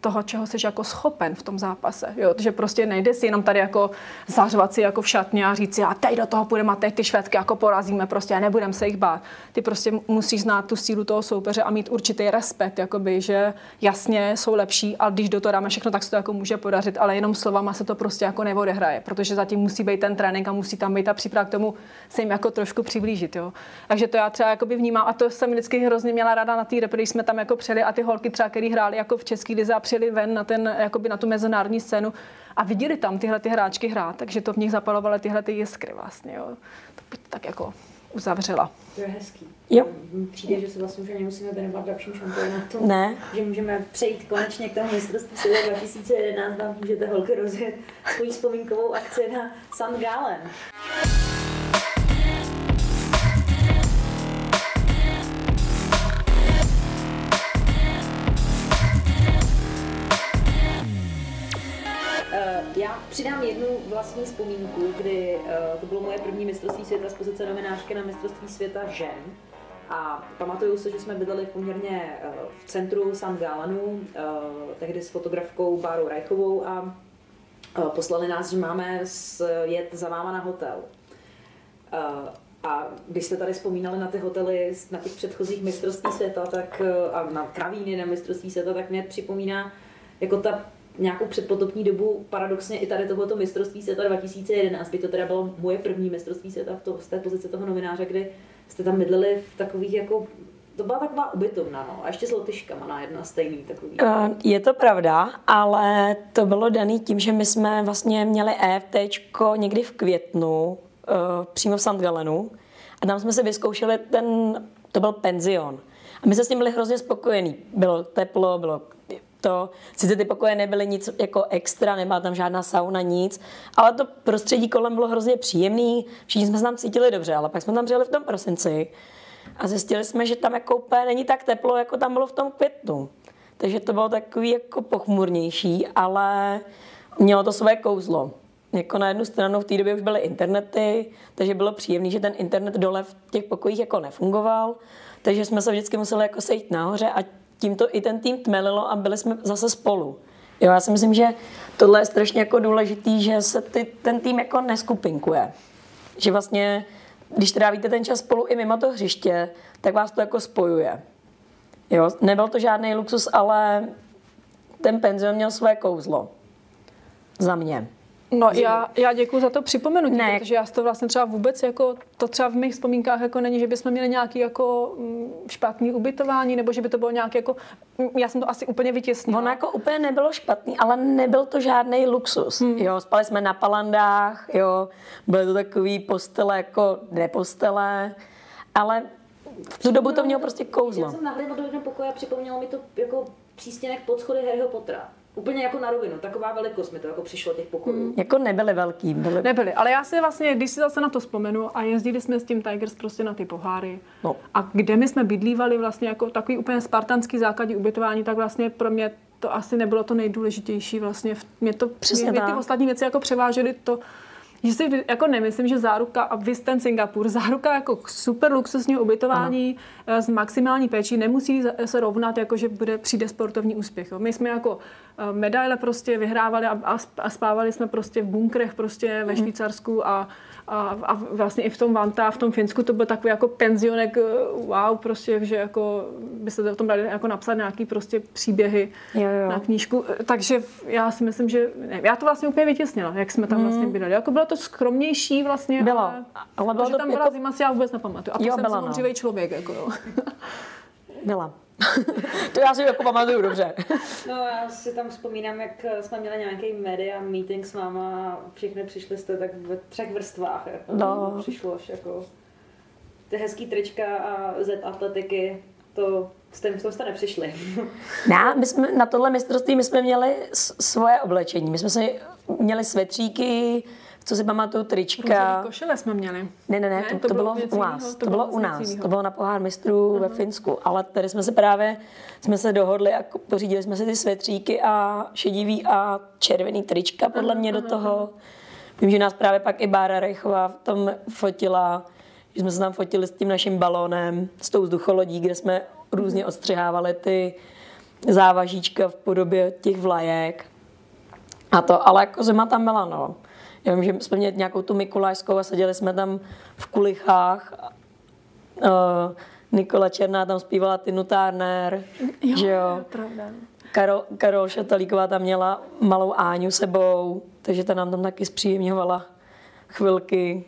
toho, čeho jsi jako schopen v tom zápase. Jo? že prostě nejde si jenom tady jako zařvat si jako v šatně a říct si, a teď do toho půjdeme a teď ty švédky jako porazíme prostě a nebudeme se jich bát. Ty prostě musíš znát tu sílu toho soupeře a mít určitý respekt, jakoby, že jasně jsou lepší a když do toho dáme všechno, tak se to jako může podařit, ale jenom slovama se to prostě jako neodehraje, protože zatím musí být ten trénink a musí tam být ta příprava k tomu se jim jako trošku přiblížit. Jo? Takže to já třeba jakoby vnímám a to jsem vždycky hrozně měla ráda na té když jsme tam jako přeli a ty holky třeba, které hrály jako v český lize přijeli ven na, ten, jakoby na tu mezinárodní scénu a viděli tam tyhle ty hráčky hrát, takže to v nich zapalovaly tyhle ty jiskry vlastně. Jo. To tak jako uzavřela. To je hezký. Jo. Přijde, že se vlastně už ani musíme věnovat dalším šampionátu. Ne. Že můžeme přejít konečně k tomu mistrovství světa 2011, vám můžete holky rozjet svoji vzpomínkovou akci na St. Gallen. Já přidám jednu vlastní vzpomínku, kdy uh, to bylo moje první mistrovství světa z pozice novinářky na mistrovství světa žen. A pamatuju se, že jsme bydleli poměrně uh, v centru San Galanu, tehdy s fotografkou Bárou Rajchovou a poslali nás, že máme jet za váma na hotel. A když jste tady vzpomínali na ty hotely na těch předchozích mistrovství světa, tak, a na kravíny na mistrovství světa, tak mě připomíná jako ta nějakou předpotopní dobu, paradoxně i tady tohoto mistrovství světa 2011, by to teda bylo moje první mistrovství světa v to, z té pozice toho novináře, kdy jste tam mydlili v takových jako to byla taková ubytovna, no. A ještě s lotyškama na jedna stejný takový. Uh, je to pravda, ale to bylo daný tím, že my jsme vlastně měli EFT někdy v květnu, uh, přímo v St. Galenu. A tam jsme se vyzkoušeli ten, to byl penzion. A my jsme s tím byli hrozně spokojení. Bylo teplo, bylo to, sice ty pokoje nebyly nic jako extra, nebyla tam žádná sauna, nic, ale to prostředí kolem bylo hrozně příjemný, všichni jsme se tam cítili dobře, ale pak jsme tam přijeli v tom prosinci a zjistili jsme, že tam jako úplně není tak teplo, jako tam bylo v tom květnu. Takže to bylo takový jako pochmurnější, ale mělo to své kouzlo. Jako na jednu stranu v té době už byly internety, takže bylo příjemné, že ten internet dole v těch pokojích jako nefungoval, takže jsme se vždycky museli jako sejít nahoře a tímto i ten tým tmelilo a byli jsme zase spolu. Jo, já si myslím, že tohle je strašně jako důležitý, že se ty, ten tým jako neskupinkuje. Že vlastně, když trávíte ten čas spolu i mimo to hřiště, tak vás to jako spojuje. Jo, nebyl to žádný luxus, ale ten penzion měl své kouzlo. Za mě. No já, já děkuji za to připomenutí, ne. protože já to vlastně třeba vůbec jako, to třeba v mých vzpomínkách jako není, že bychom měli nějaký jako mm, špatný ubytování, nebo že by to bylo nějaký jako, mm, já jsem to asi úplně vytěsnila. Ono jako úplně nebylo špatný, ale nebyl to žádný luxus, hmm. jo, spali jsme na palandách, jo, byly to takový postele jako nepostele, ale v tu dobu to mělo prostě kouzlo. Já jsem nahlédla do jednoho pokoje a připomnělo mi to jako přístěnek pod schody Harryho Pottera. Úplně jako na rovinu, taková velikost mi to jako přišlo těch pokojů. Mm. Jako nebyly velký. Byly... Nebyly, ale já si vlastně, když si zase na to vzpomenu a jezdili jsme s tím Tigers prostě na ty poháry No. a kde my jsme bydlívali vlastně jako takový úplně spartanský základní ubytování, tak vlastně pro mě to asi nebylo to nejdůležitější vlastně. Mě to, Přesně mě, mě ty ostatní věci jako převážely to, že si jako nemyslím, že záruka, a vy ten Singapur, záruka jako super luxusního ubytování ano. s maximální péčí nemusí se rovnat, jako že bude, přijde sportovní úspěch. Jo. My jsme jako eh, medaile prostě vyhrávali a, a, sp- a spávali jsme prostě v bunkrech prostě ve Švýcarsku a, a, a vlastně i v tom Vanta, v tom Finsku to byl takový jako penzionek, eh, wow, prostě, že jako by se o tom dali jako napsat nějaký prostě příběhy Jo, jo. na knížku. Takže já si myslím, že ne, já to vlastně úplně vytěsnila, jak jsme tam vlastně bydleli. Jako bylo to skromnější vlastně. Bylo. Ale, Ale bylo že to tam byla jako- zima, si já vůbec nepamatuju. A Jo, jo, jsem byla, no. člověk. Jako, jo. Byla. to já si jako pamatuju dobře. No já si tam vzpomínám, jak jsme měli nějaký media meeting s váma a všichni přišli jste tak ve třech vrstvách. Jako. No. Přišlo až jako ty hezký trička a Z atletiky, to s tím, jste nepřišli. Ne, my jsme na tohle mistrovství my jsme měli svoje oblečení. My jsme si měli svetříky, co si pamatuju, trička. Růžový košile jsme měli. Ne, ne, ne, to, to, to bylo u nás. to To, bylo u nás. jiného. To bylo na pohár mistrů ve Finsku. Ale tady jsme se právě, jsme se dohodli a pořídili jsme si ty svetříky a šedivý a červený trička podle mě do toho. Vím, že nás právě pak i Bára Rejchová v tom fotila, že jsme se tam fotili s tím naším balónem, s tou vzducholodí, kde jsme různě odstřihávali ty závažíčka v podobě těch vlajek. A to, ale jako zima tam byla, no. Já vím, že jsme měli nějakou tu Mikulášskou a seděli jsme tam v kulichách. Uh, Nikola Černá tam zpívala Tinu Turner, že jo. Pravda. Karol, Karol Šatalíková tam měla malou Áňu sebou, takže ta nám tam taky zpříjemňovala chvilky.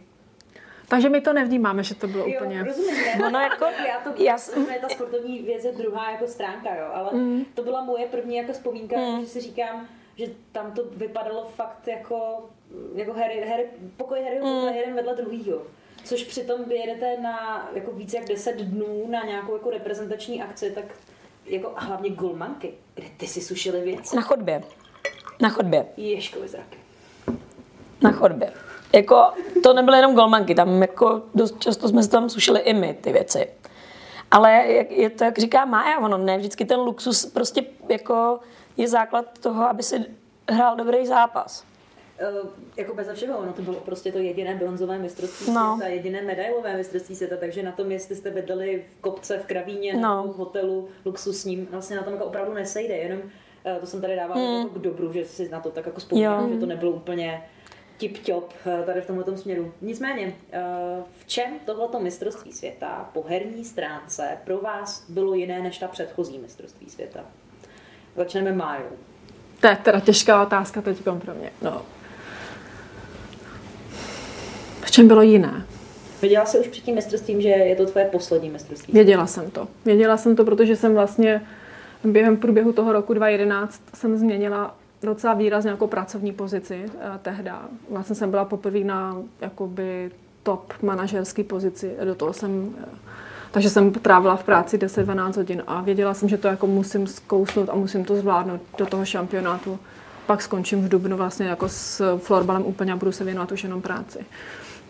Takže my to nevnímáme, že to bylo Jo, úplně... rozumím, ne? Ono jako- já to, já jsem- ta sportovní věc je druhá jako stránka, jo, ale Mm. to byla moje první jako vzpomínka, že si říkám, že tam to vypadalo fakt jako, jako Harry, Harry, pokoj Harryho Mm. Pottera jeden vedle druhýho. Což přitom vy jedete na jako více jak 10 dnů na nějakou jako reprezentační akci, tak jako a hlavně golmanky, kde ty si sušili věci. Na chodbě. Na chodbě. Ježkovi zraky. Na chodbě. Jako, to nebyly jenom golmanky, tam jako dost často jsme se tam sušili i my ty věci. Ale jak, je to, jak říká Mája, ono ne vždycky ten luxus prostě jako je základ toho, aby si hrál dobrý zápas. Uh, jako bez všeho, ono to bylo prostě to jediné bronzové mistrovství No. světa, jediné medailové mistrovství světa, takže na tom, jestli jste bydleli v kopce, v kravíně, No. v hotelu luxusním, vlastně na tom jako opravdu nesejde, jenom uh, to jsem tady dávala jako k dobru, že si na to tak jako vzpomínám, že to nebylo úplně tip-top uh, tady v tomto směru. Nicméně, v čem tohleto mistrovství světa po herní stránce pro vás bylo jiné než ta předchozí mistrovství světa? Začneme Májou. To je teda těžká otázka teď pro mě. No. V čem bylo jiné? Věděla jsi už před tím mistrovstvím, že je to tvoje poslední mistrovství? Věděla jsem to. Věděla jsem to, protože jsem vlastně během průběhu toho roku 2011 jsem změnila docela výrazně jako pracovní pozici eh, tehda. Vlastně jsem byla poprvé na jakoby top manažerské pozici. Do toho jsem, eh, takže jsem trávila v práci 10-12 hodin a věděla jsem, že to jako musím zkousnout a musím to zvládnout do toho šampionátu. Pak skončím v Dubnu vlastně jako s florbalem úplně a budu se věnovat už jenom práci.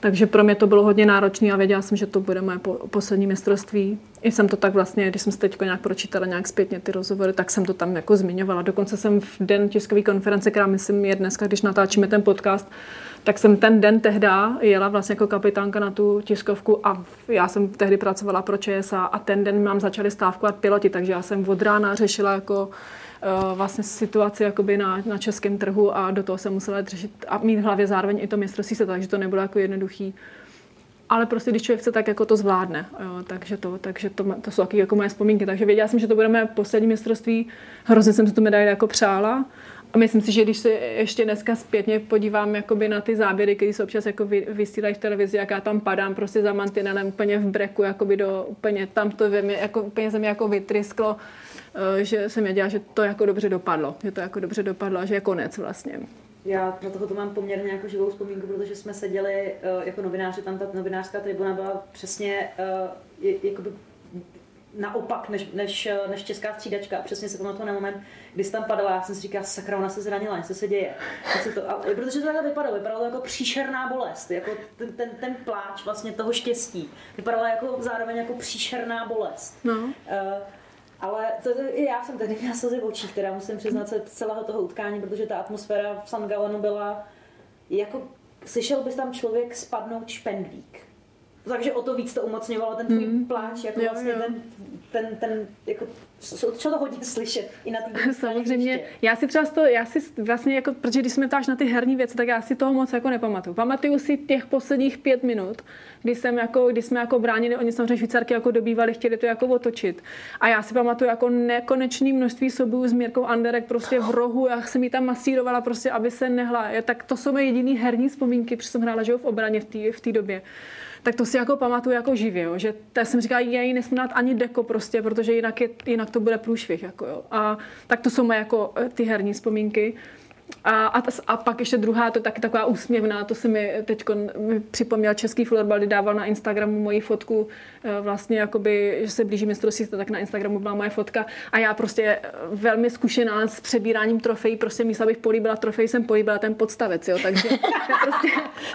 Takže pro mě to bylo hodně náročné a věděla jsem, že to bude moje po, poslední mistrovství. I jsem to tak vlastně, když jsem si teď nějak pročítala nějak zpětně ty rozhovory, tak jsem to tam jako zmiňovala. Dokonce jsem v den tiskové konference, která myslím je dneska, když natáčíme ten podcast, tak jsem ten den tehda jela vlastně jako kapitánka na tu tiskovku a já jsem tehdy pracovala pro ČSA a ten den nám začali stávkovat piloti, takže já jsem od rána řešila jako vlastně situaci jakoby na, na českém trhu a do toho jsem musela řešit a mít v hlavě zároveň i to mistrovství světa, takže to nebylo jako jednoduchý. Ale prostě, když člověk chce, tak jako to zvládne. Jo, takže to, takže to, to jsou taky jako moje vzpomínky. Takže věděla jsem, že to bude mé poslední mistrovství. Hrozně jsem si tu medaili jako přála. A myslím si, že když se ještě dneska zpětně podívám jakoby na ty záběry, které se občas jako vy, vysílají v televizi, jak já tam padám prostě za mantinelem úplně v breku, jakoby do, úplně tam to jako, úplně se jako vytrysklo, eh, že jsem věděla, že to jako dobře dopadlo, že to jako dobře dopadlo a že je konec vlastně. Já na toho to mám poměrně jako živou vzpomínku, protože jsme seděli uh, jako novináři, tam ta novinářská tribuna byla přesně je, jakoby naopak než, než, než česká střídačka. A přesně se pamatuju na moment, kdy jsi tam padala, já jsem si říkala, sakra, ona se zranila, něco se děje. Se to, a, protože to takhle vypadalo, vypadalo to jako příšerná bolest, jako ten, ten, ten pláč vlastně toho štěstí. Vypadalo jako zároveň jako příšerná bolest. No. Uh, ale to, to, i já jsem tady měla slzy v očích, která musím přiznat se celého toho utkání, protože ta atmosféra v San Galenu byla jako, slyšel bys tam člověk spadnout špendlík takže o to víc to umocňovalo ten tvůj mm. pláč, jako jo, vlastně jo. ten, ten, ten, jako, co to hodně slyšet i na té Samozřejmě, já si třeba to, já si vlastně jako, protože když jsme ptáš na ty herní věci, tak já si toho moc jako nepamatuju. Pamatuju si těch posledních pět minut, kdy, jsem jako, kdy jsme jako bránili, oni samozřejmě švýcarky jako dobývali, chtěli to jako otočit. A já si pamatuju jako nekonečný množství sobů s Mírkou Anderek prostě v rohu, já jsem jí tam masírovala prostě, aby se nehla. Tak to jsou moje jediný herní vzpomínky, protože jsem hrála že v obraně v té v době tak to si jako pamatuju jako živě, jo, že to jsem říkala, já jí nesmím dát ani deko prostě, protože jinak, je, jinak to bude průšvih. Jako jo. A tak to jsou moje jako eh, ty herní vzpomínky. A, a, a pak ještě druhá, to taky taková úsměvná, to se mi teď připomněl český florbal, kdy dával na Instagramu moji fotku, eh, vlastně jakoby, že se blíží mistrovství, tak na Instagramu byla moje fotka a já prostě eh, velmi zkušená s přebíráním trofejí, prostě místo, abych políbila trofej, jsem políbila ten podstavec, jo, takže to je prostě,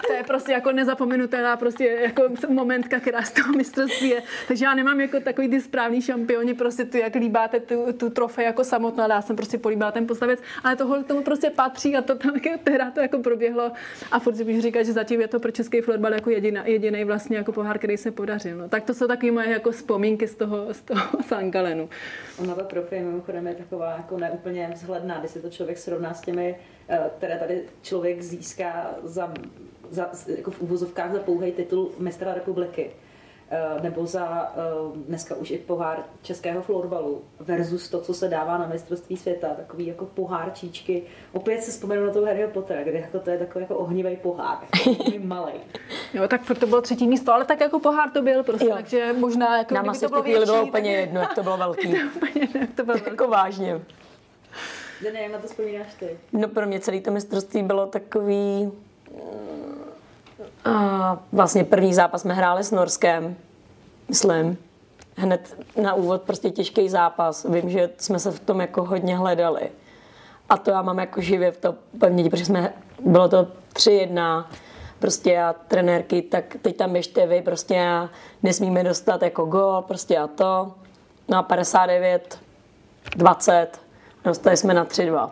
to je prostě jako nezapomenutelná prostě jako momentka, která z toho mistrovství je. Takže já nemám jako takový ty správný šampioni, prostě tu, jak líbáte tu, tu trofej jako samotná, já jsem prostě políbila ten podstavec, ale tohle tomu prostě patří a to tam tehdy to jako proběhlo a furt si bych říkat, že zatím je to pro český florbal jako jediný, jediný vlastně jako pohár, který se podařil. No. Tak to jsou takové moje jako vzpomínky z toho, z toho Sangalenu. Ona ta trofej mimochodem je taková jako neúplně vzhledná, když si to člověk srovná s těmi, eh, které tady člověk získá za, za jako v úvozovkách za pouhý titul mistra republiky nebo za eh, dneska už i pohár českého florbalu versus to, co se dává na mistrovství světa, takový jako pohár číčky. Opět se vzpomenu na toho Harryho Pottera, kde jako to je takový jako ohnivý pohár, jako malý. Jo, tak to bylo třetí místo, ale tak jako pohár to byl prostě, jo. takže možná jako Nám asi to bylo, větší, bylo úplně tak... jedno, jak to bylo velký. to úplně, jak to bylo jako vážně. Dene, jak na to vzpomínáš ty? No pro mě celé to mistrovství bylo takový a vlastně první zápas jsme hráli s Norskem, myslím. Hned na úvod prostě těžký zápas. Vím, že jsme se v tom jako hodně hledali. A to já mám jako živě v to paměti, protože jsme, bylo to 3-1, prostě a trenérky, tak teď tam běžte vy, prostě a nesmíme dostat jako gol, prostě a to. No a 59, 20, dostali jsme na 3-2.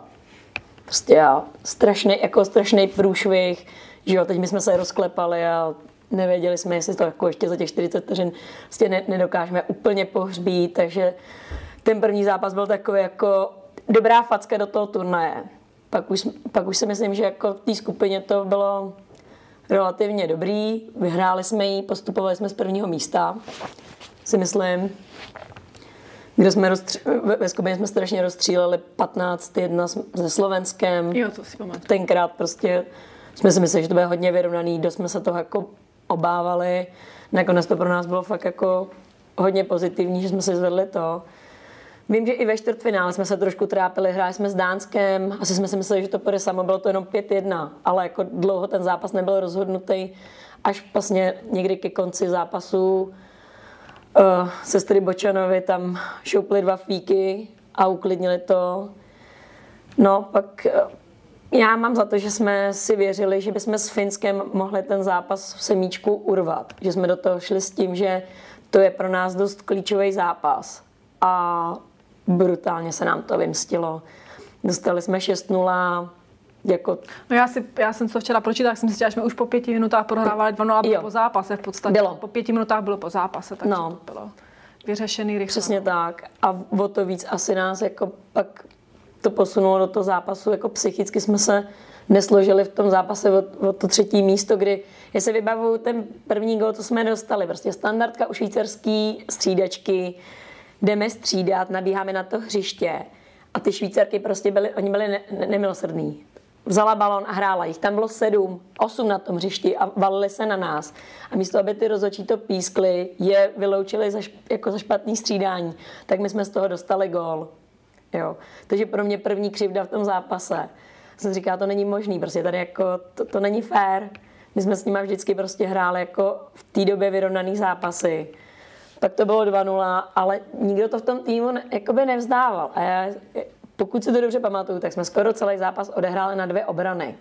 Prostě a strašný, jako strašný průšvih, že jo, teď my jsme se rozklepali a nevěděli jsme, jestli to jako ještě za těch 40 vteřin vlastně ne, nedokážeme úplně pohřbít, takže ten první zápas byl takový jako dobrá facka do toho turnaje. Pak už, pak už si myslím, že jako v té skupině to bylo relativně dobrý. Vyhráli jsme ji, postupovali jsme z prvního místa, si myslím. Kde jsme rozstři- ve, ve skupině jsme strašně rozstříleli 15-1 se Slovenskem. Jo, to si pamatuju. Tenkrát prostě jsme si mysleli, že to bude hodně vyrovnaný, dost jsme se toho jako obávali. Nakonec to pro nás bylo fakt jako hodně pozitivní, že jsme si zvedli to. Vím, že i ve čtvrtfinále jsme se trošku trápili, hráli jsme s Dánskem, asi jsme si mysleli, že to půjde samo, bylo to jenom 5-1, ale jako dlouho ten zápas nebyl rozhodnutý, až vlastně někdy ke konci zápasu uh, sestry Bočanovi tam šoupli dva fíky a uklidnili to. No, pak uh, já mám za to, že jsme si věřili, že bychom s Finskem mohli ten zápas v semíčku urvat. Že jsme do toho šli s tím, že to je pro nás dost klíčový zápas. A brutálně se nám to vymstilo. Dostali jsme 6-0, jako... No já, si, já jsem to včera pročítala, jsem si že jsme už po pěti minutách prohrávali 2-0 bylo po zápase v podstatě. Bylo. Po pěti minutách bylo po zápase, takže no. to bylo vyřešený rychle. Přesně tak. A o to víc asi nás jako pak to posunulo do toho zápasu, jako psychicky jsme se nesložili v tom zápase o, to třetí místo, kdy já se vybavuju ten první gol, co jsme dostali, prostě standardka u švýcarský střídačky, jdeme střídat, nabíháme na to hřiště a ty švýcarky prostě byly, oni byli ne, ne, nemilosrdní. Vzala balon a hrála jich. Tam bylo sedm, osm na tom hřišti a valili se na nás. A místo, aby ty rozhodčí to pískli, je vyloučili za, jako za špatný střídání, tak my jsme z toho dostali gól. Jo. Takže pro mě první křivda v tom zápase. Jsem říkala, to není možný, prostě tady jako, to, to není fér. My jsme s nimi vždycky prostě hráli jako v té době vyrovnaný zápasy. pak to bylo 2-0, ale nikdo to v tom týmu ne, jakoby nevzdával. A já, pokud si to dobře pamatuju, tak jsme skoro celý zápas odehráli na dvě obrany.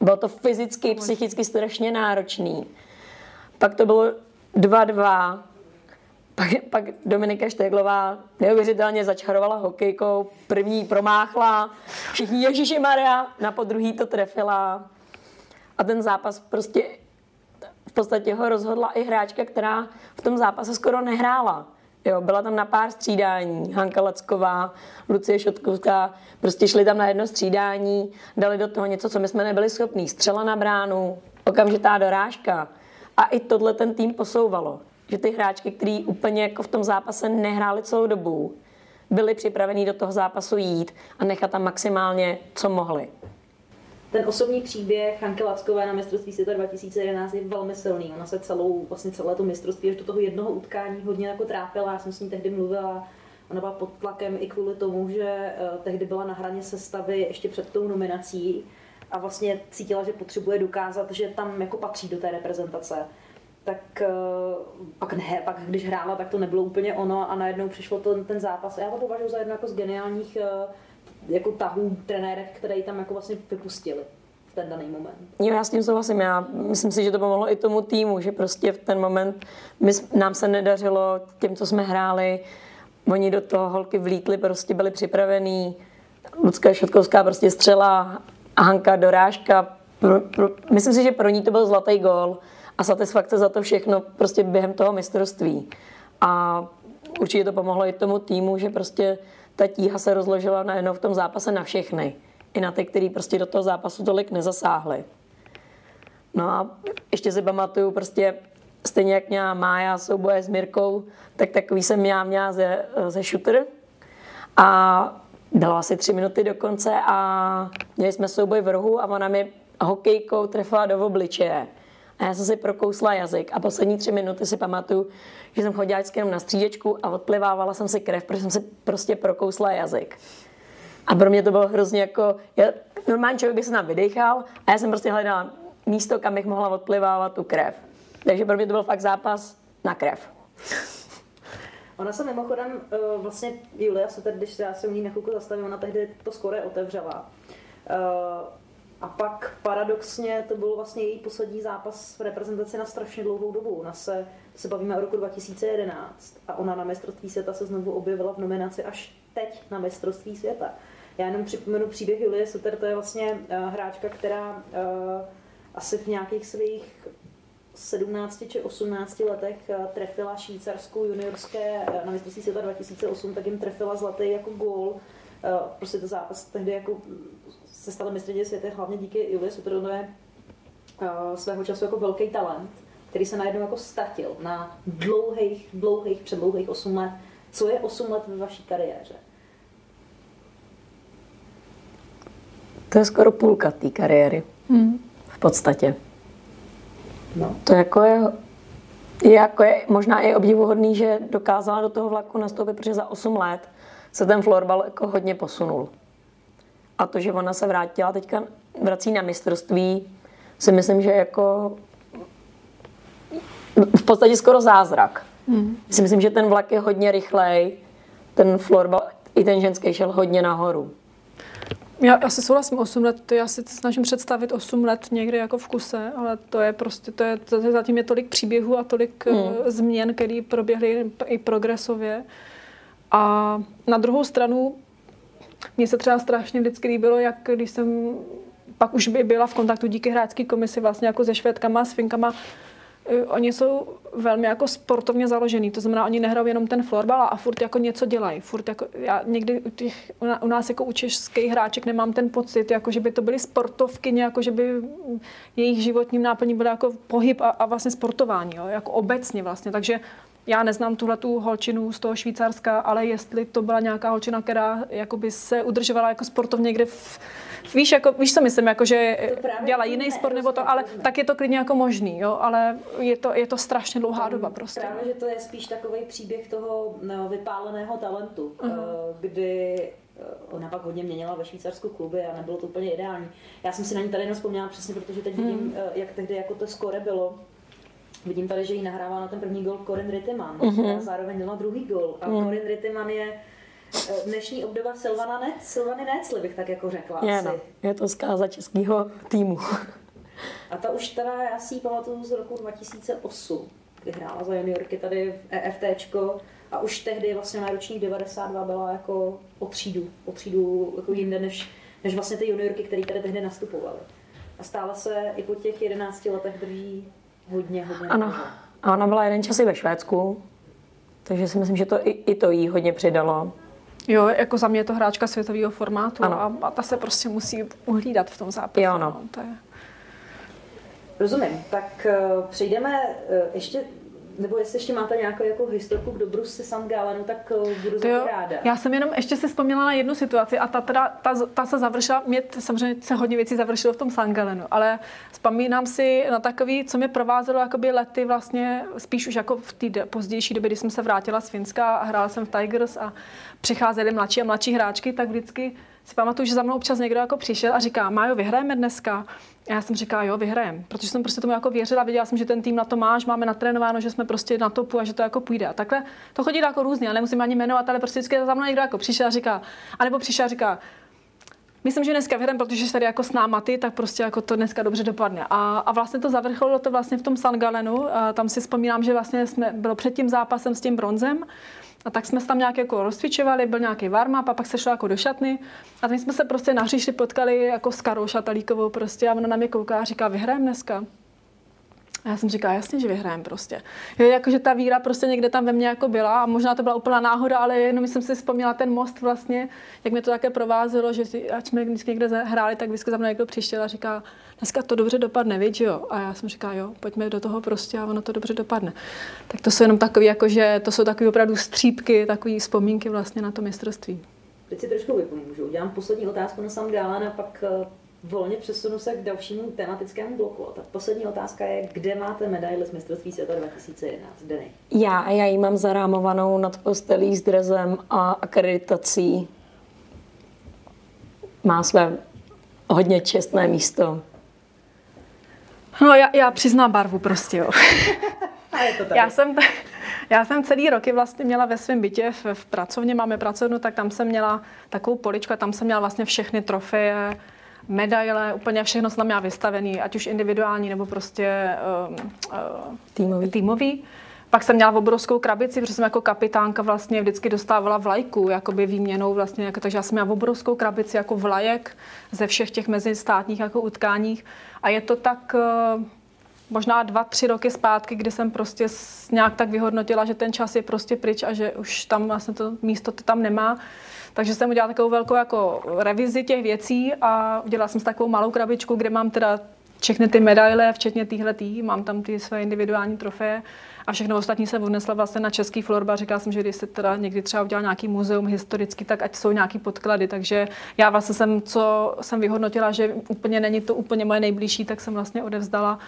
Bylo to fyzicky, psychicky strašně náročný. Pak to bylo 2-2. Pak, pak Dominika Šteglová neuvěřitelně začarovala hokejkou. První promáchla, všichni Ježíši Maria, na podruhý to trefila. A ten zápas prostě v podstatě ho rozhodla i hráčka, která v tom zápase skoro nehrála. Jo, byla tam na pár střídání, Hanka Lacková, Lucie Šotkovská, prostě šli tam na jedno střídání, dali do toho něco, co my jsme nebyli schopní. Střela na bránu, okamžitá dorážka. A i tohle ten tým posouvalo. Že ty hráčky, který úplně jako v tom zápase nehráli celou dobu, byli připravení do toho zápasu jít a nechat tam maximálně, co mohli. Ten osobní příběh Hanky Lackové na mistrovství světa 2011 je velmi silný. Ona se celou, vlastně celé to mistrovství až do toho jednoho utkání hodně jako trápila. Já jsem s ní tehdy mluvila, ona byla pod tlakem i kvůli tomu, že uh, tehdy byla na hraně sestavy ještě před tou nominací a vlastně cítila, že potřebuje dokázat, že tam jako patří do té reprezentace. Tak uh, pak, ne, pak když hrála, tak to nebylo úplně ono a najednou přišlo to, ten zápas. Já to považuji za jedno jako z geniálních uh, jako tahů trenérek, které tam jako vlastně vypustili v ten daný moment. Jo, já s tím souhlasím. Já myslím si, že to pomohlo i tomu týmu, že prostě v ten moment my, nám se nedařilo těm, co jsme hráli, oni do toho holky vlítli, prostě byli připravení. Lucka Šotkovská prostě střela Hanka dorážka. Pro, pro, myslím si, že pro ní to byl zlatý gol a satisfakce za to všechno prostě během toho mistrovství. A určitě to pomohlo i tomu týmu, že prostě ta tíha se rozložila najednou v tom zápase na všechny. I na ty, kteří prostě do toho zápasu tolik nezasáhli. No a ještě si pamatuju prostě stejně jak měla Mája souboje s Mirkou, tak takový jsem já měla ze, ze shooter. A bylo asi tři minuty do konce a měli jsme souboj v rohu a ona mi hokejkou trefila do obličeje. A já jsem si prokousla jazyk a poslední tři minuty si pamatuju, že jsem chodila vždycky jenom na střídečku a odplivávala jsem si krev, protože jsem si prostě prokousla jazyk. A pro mě to bylo hrozně jako, já, normální člověk by se nám vydechal a já jsem prostě hledala místo, kam bych mohla odplivávat tu krev. Takže pro mě to byl fakt zápas na krev. Ona se mimochodem, eh, vlastně Julia se teď, když já se u ní na chvilku zastavím, ona tehdy to skoro otevřela. A pak paradoxně to byl vlastně její poslední zápas v reprezentaci na strašně dlouhou dobu. Ona se, se bavíme o roku 2011 a ona na mistrovství světa se znovu objevila v nominaci až teď na mistrovství světa. Já jenom připomenu příběh Julie Suter, to je vlastně uh, hráčka, která uh, asi v nějakých svých 17 či 18 letech uh, trefila švýcarskou juniorské uh, na mistrovství světa 2008, tak jim trefila zlatý jako gól. Uh, prostě to zápas tehdy jako se stala mistryně světa hlavně díky Julie Sutronové uh, svého času jako velký talent, který se najednou jako ztratil na dlouhých, dlouhých, předlouhých 8 let. Co je 8 let ve vaší kariéře? To je skoro půlka té kariéry. Hmm. V podstatě. No. To jako je, je, jako je možná i obdivuhodný, že dokázala do toho vlaku nastoupit, protože za 8 let se ten florbal jako hodně posunul. A to, že ona se vrátila teďka, vrací na mistrovství, si myslím, že jako v podstatě skoro zázrak. Hmm. Si myslím, že ten vlak je hodně rychlej, ten florbal, i ten ženský šel hodně nahoru. Já asi souhlasím 8 let, já si snažím představit 8 let někde jako v kuse, ale to je prostě, to je, to zatím je tolik příběhů a tolik uh, změn, které proběhly i progresově. A na druhou stranu mně se třeba strašně vždycky líbilo, jak když jsem pak už by byla v kontaktu díky hráčské komisi vlastně jako se švédkama, s finkama, eh, Oni jsou velmi jako sportovně založený, to znamená, oni nehrajou jenom ten florbal a furt jako něco dělají. Furt jako, já někdy u, těch, u nás jako u českých hráček nemám ten pocit, jako že by to byly sportovky, jako že by jejich životním náplní byl jako pohyb a, a vlastně sportování, jo, jako obecně vlastně. Takže já neznám tuhle tu holčinu z toho Švýcarska, ale jestli to byla nějaká holčina, která jakoby se udržovala jako sportovně někde v, Víš, jako, víš, co myslím, jako, že dělá jiný sport nebo to, ale tak je to klidně jako možný, jo, ale je to, je to strašně dlouhá doba prostě. Právě, že to je spíš takový příběh toho no, vypáleného talentu, uh-huh. kdy eh, ona pak hodně měnila ve Švýcarsku kluby a nebylo to úplně ideální. Já jsem si na ní tady jenom vzpomněla přesně, protože teď vidím, hmm. jak tehdy jako to skore bylo Vidím tady, že jí nahrává na ten první gol Corin Rittiman, mm-hmm. která zároveň dala druhý gol. A mm. Corin Rittiman je eh, dnešní obdoba Silvana Nec, Silvany Necli, bych tak jako řekla je, asi. No, je to zkáza českého týmu. A ta už teda, já si ji pamatuju z roku 2008, kdy hrála za juniorky tady v EFTčko a už tehdy vlastně na ročník 92 byla jako o třídu, o třídu jako jinde než, než vlastně ty juniorky, které tady tehdy nastupovaly. A stále se i po těch 11 letech drží hodně, hodně. Ano. A ona byla jeden čas i ve Švédsku, takže si myslím, že to i, i to jí hodně přidalo. Jo, jako za mě je to hráčka světového formátu ano. a, a ta se prostě musí uhlídat v tom zápase. Jo, no. no to je... Rozumím. Tak uh, přejdeme uh, ještě nebo jestli ještě máte nějakou jako historku k dobru se Galenu, tak uh, budu to ráda. Já jsem jenom ještě si vzpomněla na jednu situaci a ta, teda, ta, ta se završila, mě samozřejmě se hodně věcí završilo v tom Sam Galenu, ale vzpomínám si na takový, co mě provázelo jakoby lety vlastně, spíš už jako v té pozdější době, kdy jsem se vrátila z Finska a hrála jsem v Tigers a přicházely mladší a mladší hráčky, tak vždycky si pamatuju, že za mnou občas někdo jako přišel a říká, Májo, vyhrajeme dneska. A já jsem říkala, jo, vyhrajem, protože jsem prostě tomu jako věřila, viděla jsem, že ten tým na to máš, máme natrénováno, že jsme prostě na topu a že to jako půjde. A takhle to chodí jako různě, ale nemusím ani jmenovat, ale prostě vždycky za mnou někdo jako přišel a říká, anebo přišel a říká, Myslím, že dneska vyhrajeme, protože tady jako s náma ty, tak prostě jako to dneska dobře dopadne. A, a vlastně to zavrcholilo to vlastně v tom San Galenu. A tam si vzpomínám, že vlastně jsme, bylo před tím zápasem s tím bronzem. A tak jsme se tam nějak jako rozcvičovali, byl nějaký warm a pak se šlo jako do šatny. A my jsme se prostě na hřišti potkali jako s Karou Šatalíkovou prostě a ona na mě kouká a říká, vyhrajeme dneska. A já jsem říkala, jasně, že vyhrajeme prostě. Jo, jakože ta víra prostě někde tam ve mně jako byla a možná to byla úplná náhoda, ale jenom jsem si vzpomněla ten most vlastně, jak mě to také provázelo, že ať jsme vždycky někde hráli, tak vždycky za mnou někdo přišel a říká, dneska to dobře dopadne, víš, jo? A já jsem říkala, jo, pojďme do toho prostě a ono to dobře dopadne. Tak to jsou jenom takové, jakože to jsou takové opravdu střípky, takové vzpomínky vlastně na to mistrovství. Teď si trošku vypomůžu. Udělám poslední otázku na Sam Gálen a pak eh, volně přesunu se k dalšímu tematickému bloku. Tak poslední otázka je, kde máte medaili z mistrovství světa 2011? Denny. Já, já ji mám zarámovanou nad postelí s drezem a akreditací. Má své hodně čestné místo. No, já, já přiznám barvu prostě, jo. a je to tady. Já jsem, já jsem celý roky vlastně měla ve svém bytě v, v pracovně, máme pracovnu, tak tam jsem měla takovou poličku a tam jsem měla vlastně všechny trofeje, medaile, úplně všechno jsem tam měla vystavený, ať už individuální nebo prostě uh, uh, týmový. týmový. Pak jsem měla obrovskou krabici, protože jsem jako kapitánka vlastně vždycky dostávala vlajku, jakoby výměnou vlastně, jako, takže já jsem měla obrovskou krabici jako vlajek ze všech těch mezistátních jako utkáních. A je to tak uh, možná dva, tři roky zpátky, kdy jsem prostě nějak tak vyhodnotila, že ten čas je prostě pryč a že už tam vlastně to místo to tam nemá. Takže jsem udělala takovou velkou jako revizi těch věcí a udělala jsem si takovou malou krabičku, kde mám teda všechny ty medaile, včetně týhletý, mám tam ty své individuální trofeje a všechno ostatní se odnesla vlastně na český florba. Říkala jsem, že když se teda někdy třeba udělal nějaký muzeum historický, tak ať jsou nějaký podklady. Takže já vlastně jsem, co jsem vyhodnotila, že úplně není to úplně moje nejbližší, tak jsem vlastně odevzdala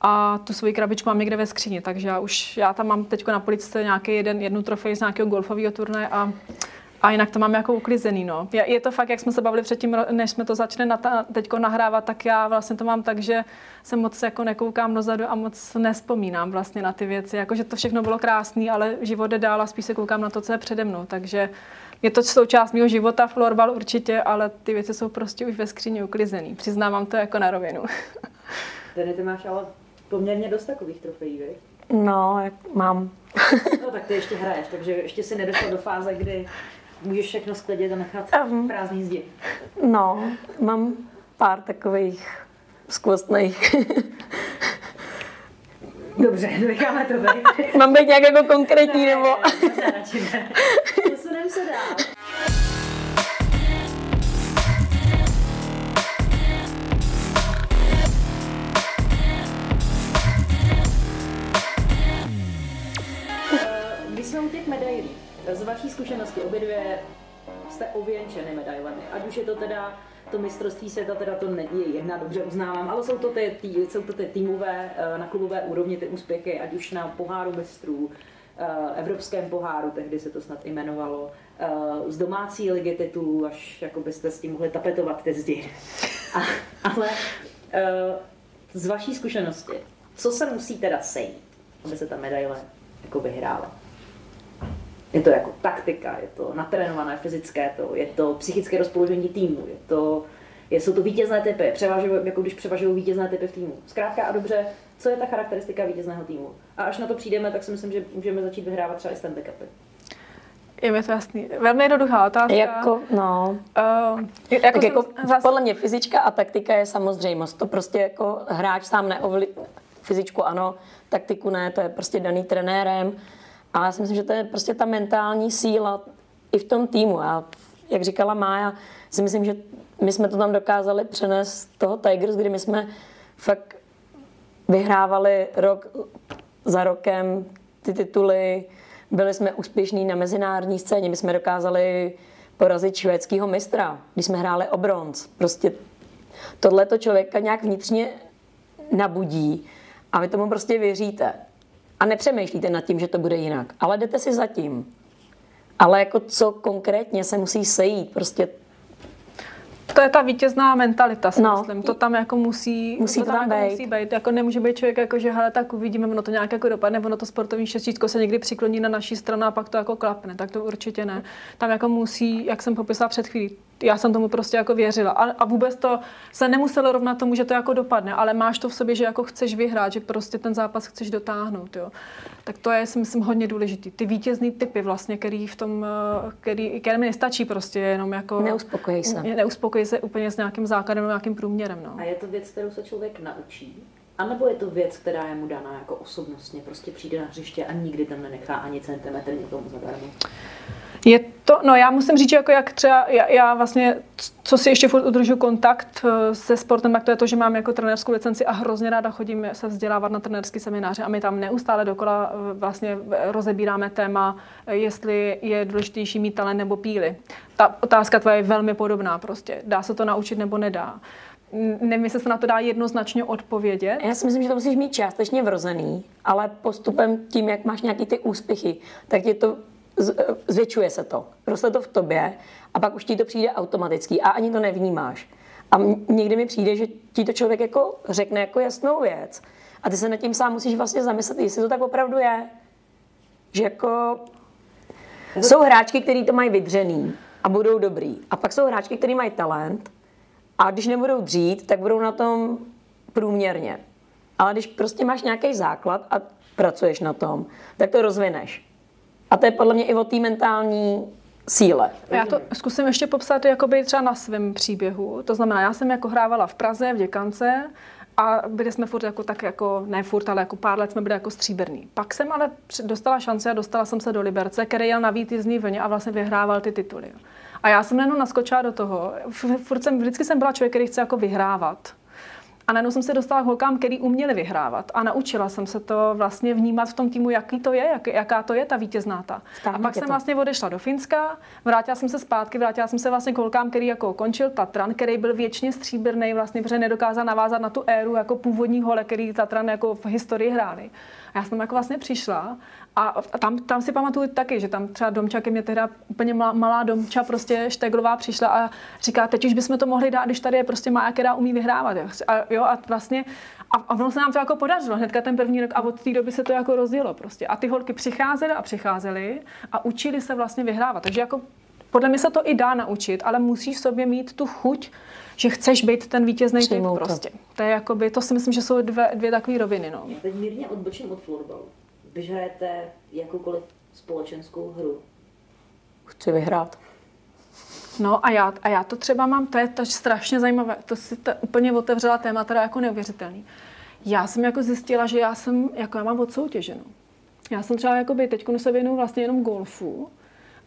a tu svoji krabičku mám někde ve skříni, takže já už, já tam mám teď na poličce nějaký jeden, jednu trofej z nějakého golfového turnaje a a jinak to mám jako uklizený, no. Je, je to fakt, jak jsme se bavili předtím, než jsme to začali na teďko nahrávat, tak já vlastně to mám tak, že se moc jako nekoukám dozadu a moc nespomínám vlastně na ty věci. Jako, že to všechno bylo krásné, ale život jde dál a spíš se koukám na to, co je přede mnou. Takže je to součást mého života, florbal určitě, ale ty věci jsou prostě už ve skříni uklizený. Přiznávám to jako na rovinu. Dany, ty máš ale poměrně dost takových trofejí? No, jak mám. no tak ty ještě hraješ, takže ještě si nedošla do fáze, kdy můžeš všechno sklidit a nechat um, prázdný zdi. No, mám pár takových skvostných. Dobře, necháme to být. Mám být nějak jako konkrétní, ne, nebo? Ne, radši ne. Posunem se dál. Z vaší zkušenosti obě dvě jste ověnčeny medailemi. Ať už je to teda to mistrovství světa, teda to není jedna, dobře uznávám, ale jsou to ty, tý, jsou to ty týmové, eh, na klubové úrovni ty úspěchy, ať už na poháru mistrů, eh, evropském poháru, tehdy se to snad jmenovalo, eh, z domácí ligy titulů, až jako byste s tím mohli tapetovat ty zdi. A, ale z vaší zkušenosti, co se musí teda sejít? aby se ta medaile jako vyhrála. Je to jako taktika, je to natrénované fyzické, to, je to psychické rozpoložení týmu, je to, je, jsou to vítězné typy, převažují, jako když převažují vítězné typy v týmu. Zkrátka a dobře, co je ta charakteristika vítězného týmu. A až na to přijdeme, tak si myslím, že můžeme začít vyhrávat třeba i stand backupy. Je mi to jasný. Velmi jednoduchá otázka. Jako, no. Uh, jako tak jako, zase... podle mě fyzička a taktika je samozřejmost. To prostě jako hráč sám neovlí... Fyzičku ano, taktiku ne, to je prostě daný trenérem. A já si myslím, že to je prostě ta mentální síla i v tom týmu. A jak říkala Mája, si myslím, že my jsme to tam dokázali přenést toho Tigers, kdy my jsme fakt vyhrávali rok za rokem ty tituly, byli jsme úspěšní na mezinárodní scéně, my jsme dokázali porazit švédského mistra, když jsme hráli o bronz. Prostě tohle to člověka nějak vnitřně nabudí a vy tomu prostě věříte. A nepřemýšlíte nad tím, že to bude jinak, ale jdete si za tím. Ale jako co konkrétně se musí sejít, prostě to je ta vítězná mentalita, si no. myslím. To tam jako musí, musí to tam, tam jako musí být. Jako nemůže být člověk jako, že hele, tak uvidíme, ono to nějak jako dopadne, ono to sportovní šestítko se někdy přikloní na naší stranu a pak to jako klapne. Tak to určitě ne. Tam jako musí, jak jsem popisala před chvílí, já jsem tomu prostě jako věřila. A, a vůbec to se nemuselo rovnat tomu, že to jako dopadne, ale máš to v sobě, že jako chceš vyhrát, že prostě ten zápas chceš dotáhnout. Jo. Tak to je, si myslím, hodně důležitý. Ty vítězný typy vlastně, který v tom, který, který mi nestačí prostě jenom jako... Neuspokojí se. Neuspokojí se úplně s nějakým základem, nějakým průměrem. No. A je to věc, kterou se člověk naučí? A nebo je to věc, která je mu daná jako osobnostně, prostě přijde na hřiště a nikdy tam nenechá ani centimetr někomu zadarmo? Je to, no já musím říct, že jako jak třeba já, já vlastně, co si ještě furt udržu kontakt eh, se sportem, tak to je to, že mám jako trenérskou licenci a hrozně ráda chodím se vzdělávat na trenérský semináře a my tam neustále dokola eh, vlastně rozebíráme téma, eh, jestli je důležitější mít talent nebo píly. Ta otázka tvoje je velmi podobná prostě. Dá se to naučit nebo nedá nevím, jestli se na to dá jednoznačně odpovědět. Já si myslím, že to musíš mít částečně vrozený, ale postupem tím, jak máš nějaký ty úspěchy, tak je to zvětšuje se to. Roste to v tobě a pak už ti to přijde automaticky a ani to nevnímáš. A někdy mi přijde, že ti to člověk jako řekne jako jasnou věc a ty se nad tím sám musíš vlastně zamyslet, jestli to tak opravdu je. Že jako jsou hráčky, který to mají vydřený a budou dobrý. A pak jsou hráčky, který mají talent a když nebudou dřít, tak budou na tom průměrně. Ale když prostě máš nějaký základ a pracuješ na tom, tak to rozvineš. A to je podle mě i o té mentální síle. Já to zkusím ještě popsat jakoby třeba na svém příběhu. To znamená, já jsem jako hrávala v Praze, v Děkance a byli jsme furt jako tak jako, ne furt, ale jako pár let jsme byli jako stříbrný. Pak jsem ale dostala šanci a dostala jsem se do Liberce, který jel na vítězný vlně a vlastně vyhrával ty tituly. A já jsem jenom naskočila do toho. Furt jsem, vždycky jsem byla člověk, který chce jako vyhrávat. A najednou jsem se dostala k holkám, který uměli vyhrávat. A naučila jsem se to vlastně vnímat v tom týmu, jaký to je, jak, jaká to je ta vítěznáta. A pak jsem to. vlastně odešla do Finska, vrátila jsem se zpátky, vrátila jsem se vlastně k holkám, který jako končil Tatran, který byl věčně stříbrný, vlastně, protože nedokázal navázat na tu éru jako původní hole, který Tatran jako v historii hráli. Já jsem jako vlastně přišla a tam, tam si pamatuju taky, že tam třeba Domča ke mě teda úplně malá, malá Domča prostě Šteglová přišla a říká, teď už bychom to mohli dát, když tady je prostě má, která umí vyhrávat. A, jo, a vlastně a, a ono se nám to jako podařilo, hnedka ten první rok a od té doby se to jako rozjelo prostě. A ty holky přicházely a přicházely a učili se vlastně vyhrávat. Takže jako podle mě se to i dá naučit, ale musíš sobě mít tu chuť, že chceš být ten vítězný typ prostě. To je jakoby, to si myslím, že jsou dvě, dvě takové roviny. No. Já teď mírně odbočím od florbalu když hrajete jakoukoliv společenskou hru? Chci vyhrát. No a já, a já to třeba mám, to je to strašně zajímavé, to si to úplně otevřela téma, teda jako neuvěřitelný. Já jsem jako zjistila, že já jsem, jako já mám odsoutěženou. Já jsem třeba jakoby teď se věnuju vlastně jenom golfu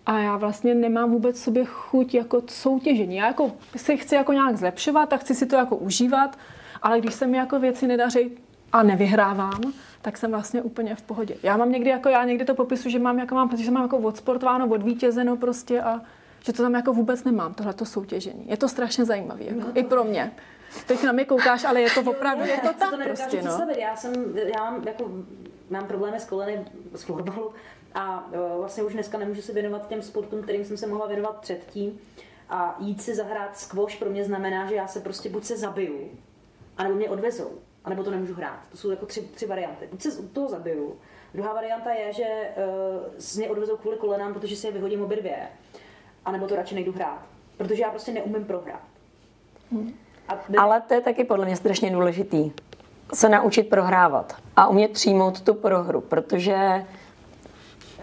a já vlastně nemám vůbec sobě chuť jako soutěžení. Já jako si chci jako nějak zlepšovat a chci si to jako užívat, ale když se mi jako věci nedaří a nevyhrávám, tak jsem vlastně úplně v pohodě. Já mám někdy, jako já někdy to popisu, že mám, jako mám, protože mám jako odsportováno, odvítězeno prostě a že to tam jako vůbec nemám, tohleto soutěžení. Je to strašně zajímavé, jako, no i pro mě. Teď na mě koukáš, ale je to opravdu, je to tak to prostě, no. Já, jsem, já mám, jako, mám problémy s koleny z florbalu a e, vlastně už dneska nemůžu se věnovat těm sportům, kterým jsem se mohla věnovat předtím. A jít si zahrát squash pro mě znamená, že já se prostě buď se zabiju, anebo mě odvezou. anebo to nemůžu hrát. To jsou jako tři, tři varianty. Buď se z toho zabiju, druhá varianta je, že uh, z mě odvezou kvůli kolenám, protože si je vyhodím obě dvě, anebo to radši nejdu hrát, protože já prostě neumím prohrát. A by... Ale to je taky podle mě strašně důležitý. Se naučit prohrávat a umět přijmout tu prohru, protože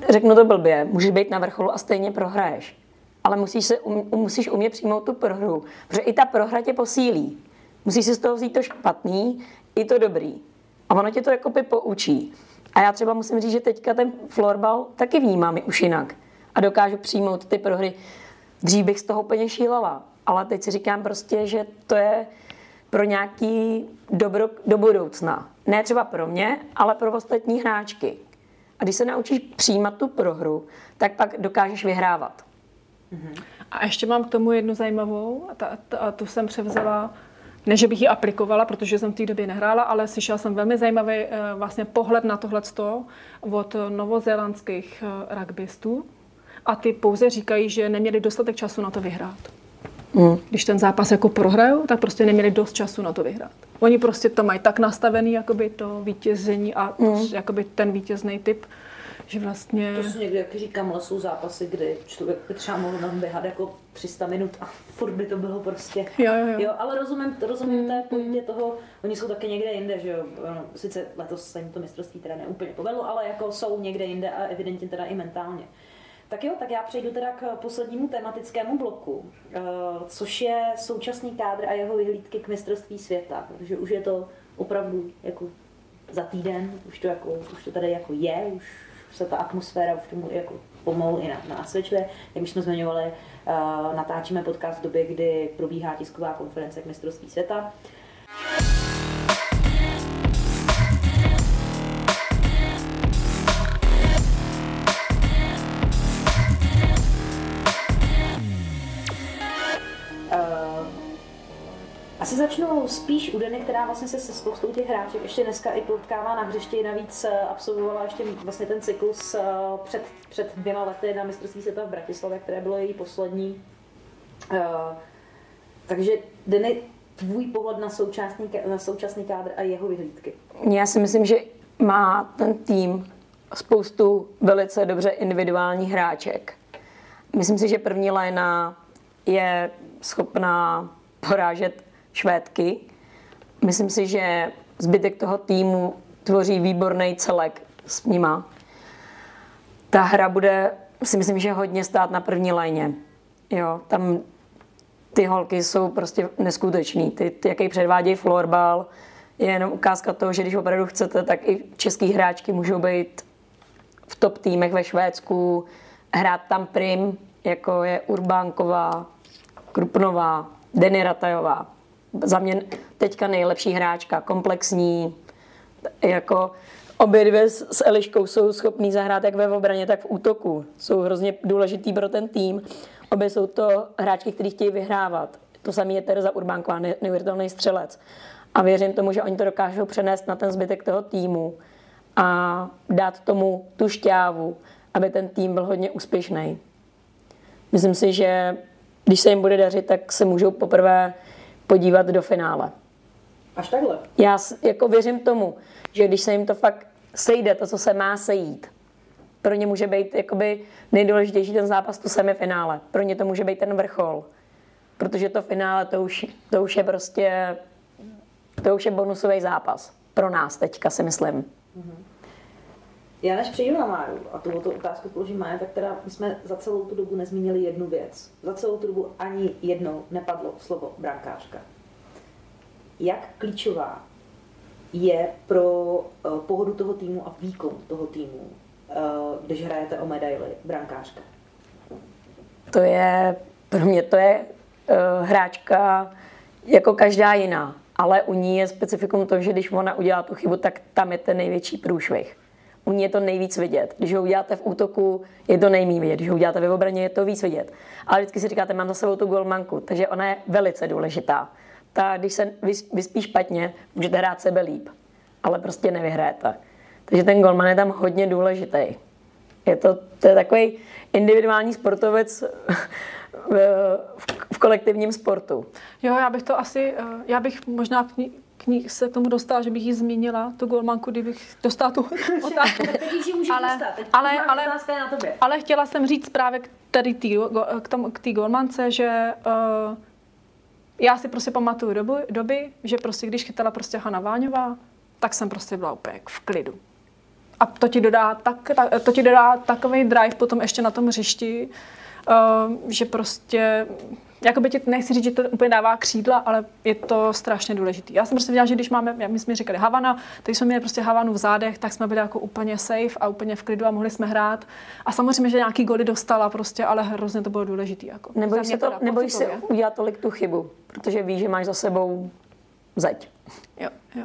řeknu to blbě, můžeš být na vrcholu a stejně prohraješ. Ale musíš, se, um, musíš umět přijmout tu prohru, protože i ta prohra tě posílí. Musíš si z toho vzít to špatný i to dobrý. A ono tě to jako by poučí. A já třeba musím říct, že teďka ten florbal taky vnímám už jinak. A dokážu přijmout ty prohry. Dřív bych z toho úplně šílela. Ale teď si říkám prostě, že to je pro nějaký dobro do budoucna. Ne třeba pro mě, ale pro ostatní hráčky. A když se naučíš přijímat tu prohru, tak pak dokážeš vyhrávat. A ještě mám k tomu jednu zajímavou, a, ta, ta, tu jsem převzala, ne, že bych ji aplikovala, protože jsem v té době nehrála, ale slyšela jsem velmi zajímavý eh, vlastně pohled na tohle od novozélandských eh, rugbystů. A ty pouze říkají, že neměli dostatek času na to vyhrát. Mm. Když ten zápas jako prohrajou, tak prostě neměli dost času na to vyhrát. Oni prostě to mají tak nastavený, jakoby to vítězení a mm. jakoby ten vítězný typ, že vlastně... To jsou někdy, jak říkám, ale jsou zápasy, kdy člověk by třeba mohl nám běhat jako 300 minut a furt by to bylo prostě... Jo, jo, jo. jo ale rozumím, rozumím té pointě toho, oni jsou taky někde jinde, že jo. No, sice letos se jim to mistrovství teda neúplně povedlo, ale jako jsou někde jinde a evidentně teda i mentálně. Tak jo, tak já přejdu teda k poslednímu tematickému bloku, eh, což je současný kádr a jeho vyhlídky k mistrovství světa, protože už je to opravdu jako za týden, už to, jako, už to tady jako je, už se ta atmosféra už tomu jako pomalu i nasvědčuje. Jak už jsme zmiňovali, eh, natáčíme podcast v době, kdy probíhá tisková konference k mistrovství světa. Asi začnu spíš u Deny, která vlastně se se spoustou těch hráček ještě dneska i potkává na hřišti, navíc eh, absolvovala ještě vlastně ten cyklus eh, před, před dvěma lety na mistrovství světa v Bratislavě, které bylo její poslední. Eh, takže Deny, tvůj pohled na současný, na současný kádr a jeho vyhlídky? Já si myslím, že má ten tým spoustu velice dobře individuálních hráček. Myslím si, že první léna je schopná porážet Švédky. Myslím si, že zbytek toho týmu tvoří výborný celek s nima. Ta hra bude, si myslím, že hodně stát na první léně. Jo, tam ty holky jsou prostě neskutečný. Ty, ty jaký předvádějí florbal, je jenom ukázka toho, že když opravdu chcete, tak i český hráčky můžou být v top týmech ve Švédsku, hrát tam prim, jako je Urbánková, Krupnová, Denny Ratajová za mě teďka nejlepší hráčka, komplexní, jako obě dvě s Eliškou jsou schopní zahrát jak ve obraně, tak v útoku. Jsou hrozně důležitý pro ten tým. Obě jsou to hráčky, kteří chtějí vyhrávat. To samé je Tereza Urbánková, neuvěřitelný střelec. A věřím tomu, že oni to dokážou přenést na ten zbytek toho týmu a dát tomu tu šťávu, aby ten tým byl hodně úspěšný. Myslím si, že když se jim bude dařit, tak se můžou poprvé podívat do finále. Až takhle? Já jako věřím tomu, že když se jim to fakt sejde, to, co se má sejít, pro ně může být jakoby nejdůležitější ten zápas, to semifinále. Pro ně to může být ten vrchol. Protože to finále, to už, to už je prostě, to už je bonusový zápas. Pro nás teďka si myslím. Mm-hmm. Já než přijdu na Máru a tu otázku položím Mája, tak teda my jsme za celou tu dobu nezmínili jednu věc. Za celou tu dobu ani jednou nepadlo slovo brankářka. Jak klíčová je pro uh, pohodu toho týmu a výkon toho týmu, uh, když hrajete o medaily brankářka? To je, pro mě to je uh, hráčka jako každá jiná, ale u ní je specifikum to, že když ona udělá tu chybu, tak tam je ten největší průšvih u ní je to nejvíc vidět. Když ho uděláte v útoku, je to nejmí vidět. Když ho uděláte ve obraně, je to víc vidět. Ale vždycky si říkáte, mám za sebou tu golmanku, takže ona je velice důležitá. Ta, když se vyspí špatně, můžete hrát sebe líp, ale prostě nevyhrajete. Takže ten golman je tam hodně důležitý. Je to, to je takový individuální sportovec v, v kolektivním sportu. Jo, já bych to asi, já bych možná knih se k tomu dostala, že bych ji zmínila, tu golmanku, kdybych dostala tu otázku. ale, ale, ale, ale chtěla jsem říct právě k tady tý, k, tomu, k té golmance, že uh, já si prostě pamatuju doby, doby, že prostě když chytala prostě Hana Váňová, tak jsem prostě byla úplně v klidu. A to ti dodá, tak, tak, to ti dodá takový drive potom ještě na tom hřišti, uh, že prostě jakoby ti nechci říct, že to úplně dává křídla, ale je to strašně důležité. Já jsem prostě viděla, že když máme, jak my jsme říkali Havana, tak jsme měli prostě Havanu v zádech, tak jsme byli jako úplně safe a úplně v klidu a mohli jsme hrát. A samozřejmě, že nějaký goly dostala prostě, ale hrozně to bylo důležité. Jako. Nebojíš se, to, nebojíš se udělat tolik tu chybu, protože víš, že máš za sebou zeď. Jo, jo.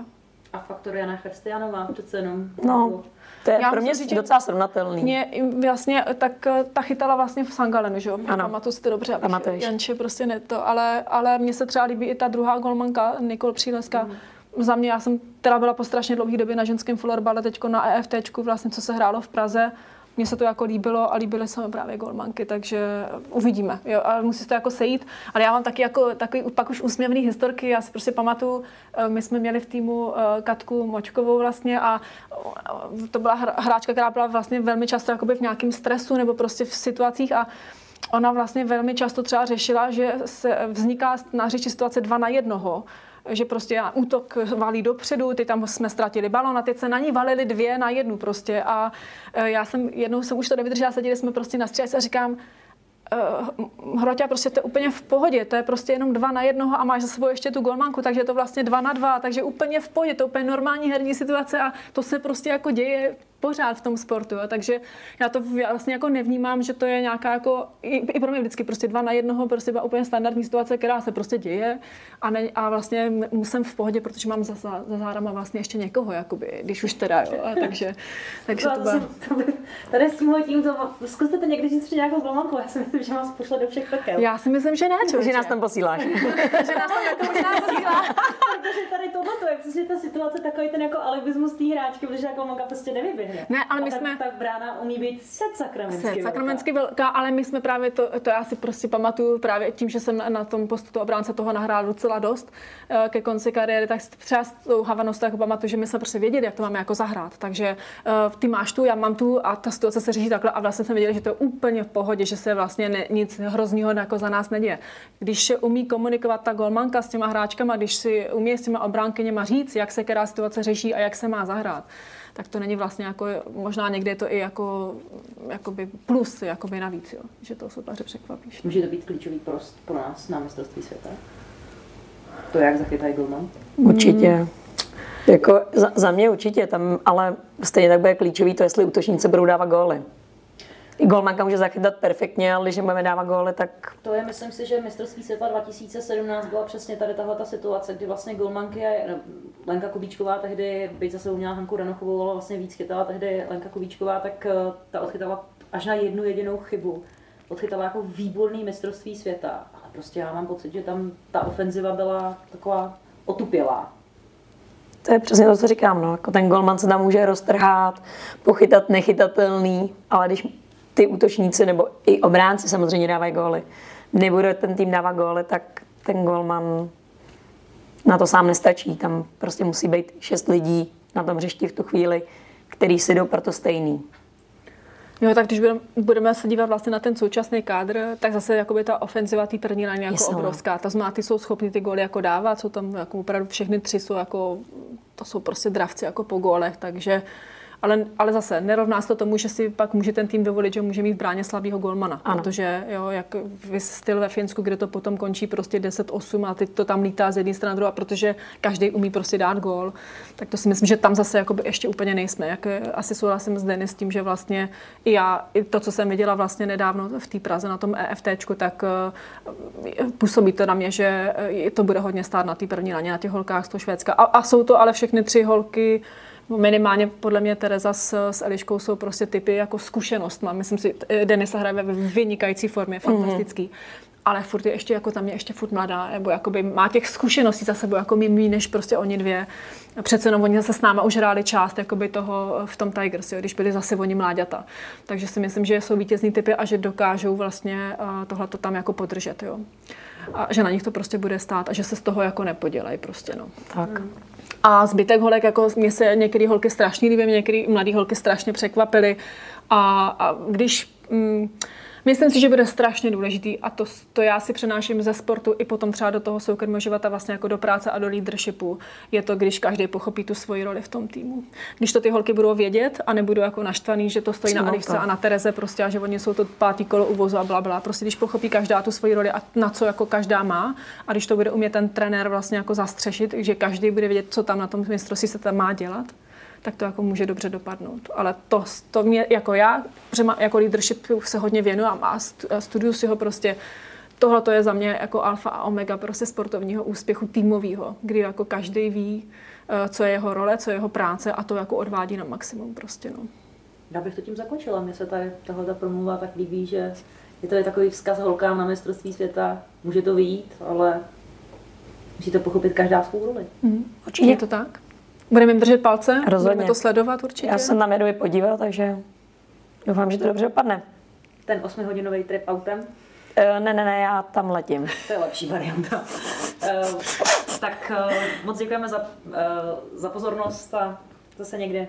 A faktor Jana Chřestianová přece jenom. No, to je Já pro mě říct, docela srovnatelný. Mě vlastně, tak eh, ta chytala vlastně v Sangalenu, že jo? Ano. Pamatuju si to dobře. Pamatuješ. Janče prostě ne to, ale, ale mně se třeba líbí i ta druhá golmanka, Nikol Příleska. Mm. Za mě, já jsem teda byla po strašně dlouhé době na ženském florbale, teďko na EFT, vlastně, co se hrálo v Praze mně se to jako líbilo a líbily se mi právě golmanky, takže uvidíme. Jo, ale musí se to jako sejít. Ale já mám taky jako takový pak už úsměvný historky. Já si prostě pamatuju, eh, my jsme měli v týmu eh, Katku Močkovou vlastně a eh, to byla hráčka, která byla vlastně velmi často jakoby v nějakém stresu nebo prostě v situacích a ona vlastně velmi často třeba řešila, že se vzniká na hřišti situace dva na jednoho že prostě útok valí dopředu, ty tam jsme ztratili balon a teď se na ní valili dvě na jednu prostě. A e, já jsem jednou jsem už to nevydržela, seděli jsme prostě na střelce a říkám, uh, Hroťa, prostě to je úplně v pohodě, to je prostě jenom dva na jednoho a máš za sebou ještě tu golmanku, takže je to vlastně dva na dva, takže úplně v pohodě, to je úplně normální herní situace a to se prostě jako děje pořád v tom sportu. Jo. Takže já to vlastně jako nevnímám, že to je nějaká jako, i, i pro mě vždycky prostě dva na jednoho, prostě byla úplně standardní situace, která se prostě děje a, ne, a vlastně musím v pohodě, protože mám za, za, za zárama vlastně ještě někoho, jakoby, když už teda, jo. A takže, takže to, to, to by, tady s tímhle tím, to, zkuste to někdy říct nějakou zlomanku, já si myslím, že vás pošle do všech pekel. Já si myslím, že ne, Že nás tam posíláš. že nás tam jako možná posílá. protože tady tohle je přesně ta situace takový ten jako alibismus té hráčky, protože jako prostě nevyběhne. Ne, ale my jsme... Tak, brána umí být set sakramensky set sakramensky velká. velká, ale my jsme právě to, to já si prostě pamatuju právě tím, že jsem na tom postu toho obránce toho nahrál docela dost eh, ke konci kariéry, tak třeba s tou Havanou jako pamatuju, že my jsme prostě věděli, jak to máme jako zahrát. Takže uh, ty máš tu, já mám tu a ta situace se řeší takhle a vlastně jsme věděli, že to je úplně v pohodě, že se vlastně ne, nic hrozného jako za nás neděje. Když umí komunikovat ta golmanka s těma hráčkama, když si umí s těma obránkyněma říct, jak se která situace řeší a jak se má zahrát, tak to není vlastně jako, možná někde je to i jako jakoby plus jakoby navíc, jo, že to soupeře překvapíš. Může to být klíčový prost pro nás na mistrovství světa? To, jak zachytají golman? Určitě. Hmm. Jako za, za, mě určitě, tam, ale stejně tak bude klíčový to, jestli útočníci budou dávat góly. I golmanka může zachytat perfektně, ale když budeme dávat góly, tak... To je, myslím si, že mistrovství světa 2017 byla přesně tady tahle ta situace, kdy vlastně golmanky a no, Lenka Kubíčková tehdy, byť zase uměla Hanku Danochovou, ale vlastně víc chytala tehdy Lenka Kubíčková, tak eh, ta odchytala až na jednu jedinou chybu. Odchytala jako výborný mistrovství světa. Ale prostě já mám pocit, že tam ta ofenziva byla taková otupělá. To je přesně to, co říkám. No. Jako ten golman se tam může roztrhat, pochytat nechytatelný, ale když ty útočníci nebo i obránci samozřejmě dávají góly, nebude ten tým dávat góly, tak ten golman na to sám nestačí. Tam prostě musí být šest lidí na tom hřišti v tu chvíli, který si jdou pro to stejný. Jo, tak když budeme se dívat vlastně na ten současný kádr, tak zase jakoby ta ofenziva té první line jako no. obrovská. Ta znamená, ty jsou schopni ty góly jako dávat, jsou tam jako opravdu všechny tři jsou jako, to jsou prostě dravci jako po gólech, takže ale, ale zase nerovná se to tomu, že si pak může ten tým dovolit, že může mít v bráně slabého golmana. Ano. Protože jo, jak styl ve Finsku, kde to potom končí prostě 10-8 a teď to tam lítá z jedné strany druhé, protože každý umí prostě dát gól, tak to si myslím, že tam zase jakoby ještě úplně nejsme. Jak asi souhlasím s Denis s tím, že vlastně i já, i to, co jsem viděla vlastně nedávno v té Praze na tom EFT, tak uh, působí to na mě, že to bude hodně stát na té první raně, na těch holkách z toho Švédska. A, a jsou to ale všechny tři holky, minimálně podle mě Tereza s, s Eliškou jsou prostě typy jako zkušenost. Mám, myslím si, Denisa hraje ve vynikající formě, mhm. fantastický. Mm-hmm. Ale furt je ještě jako tam je ještě furt mladá, nebo jakoby má těch zkušeností za sebou jako mý, než prostě oni dvě. Přece jenom oni zase s náma už hráli část jakoby toho v tom Tigers, jo, když byli zase oni mláďata. Takže si myslím, že jsou vítězní typy a že dokážou vlastně uh, tohle tam jako podržet. Jo. a že na nich to prostě bude stát a že se z toho jako nepodělají prostě, no. Tak. A zbytek holek, jako mě se některé holky strašně líbí, mě některé mladé holky strašně překvapily. A, a když... Mm, Myslím si, že bude strašně důležitý a to, to já si přenáším ze sportu i potom třeba do toho soukromého života vlastně jako do práce a do leadershipu. Je to, když každý pochopí tu svoji roli v tom týmu. Když to ty holky budou vědět a nebudou jako naštvaný, že to stojí Přímo na Adichce a na Tereze prostě a že oni jsou to pátý kolo uvozu a bla, bla. Prostě když pochopí každá tu svoji roli a na co jako každá má a když to bude umět ten trenér vlastně jako zastřešit, že každý bude vědět, co tam na tom mistrovství se tam má dělat, tak to jako může dobře dopadnout. Ale to, to mě, jako já, jako leadership se hodně věnuju a studuju si ho prostě Tohle to je za mě jako alfa a omega prostě sportovního úspěchu týmového, kdy jako každý ví, eh, co je jeho role, co je jeho práce a to jako odvádí na maximum prostě, no. Já bych to tím zakončila. Mně se tady tahle promluva tak líbí, že je to takový vzkaz holkám na mistrovství světa. Může to vyjít, ale musí to pochopit každá svou roli. Mm, určitě je to tak. Budeme jim držet palce, Rozhodně. budeme to sledovat určitě. Já se na jedu podívat, takže doufám, že to dobře dopadne. Ten 8-hodinový trip autem? Uh, ne, ne, ne, já tam letím. To je lepší varianta. Uh, tak uh, moc děkujeme za, uh, za pozornost a zase někdy.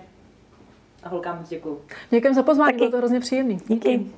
A holkám moc děkuju. Děkujeme za pozvání, Taky. bylo to hrozně příjemný. Díky. Díky.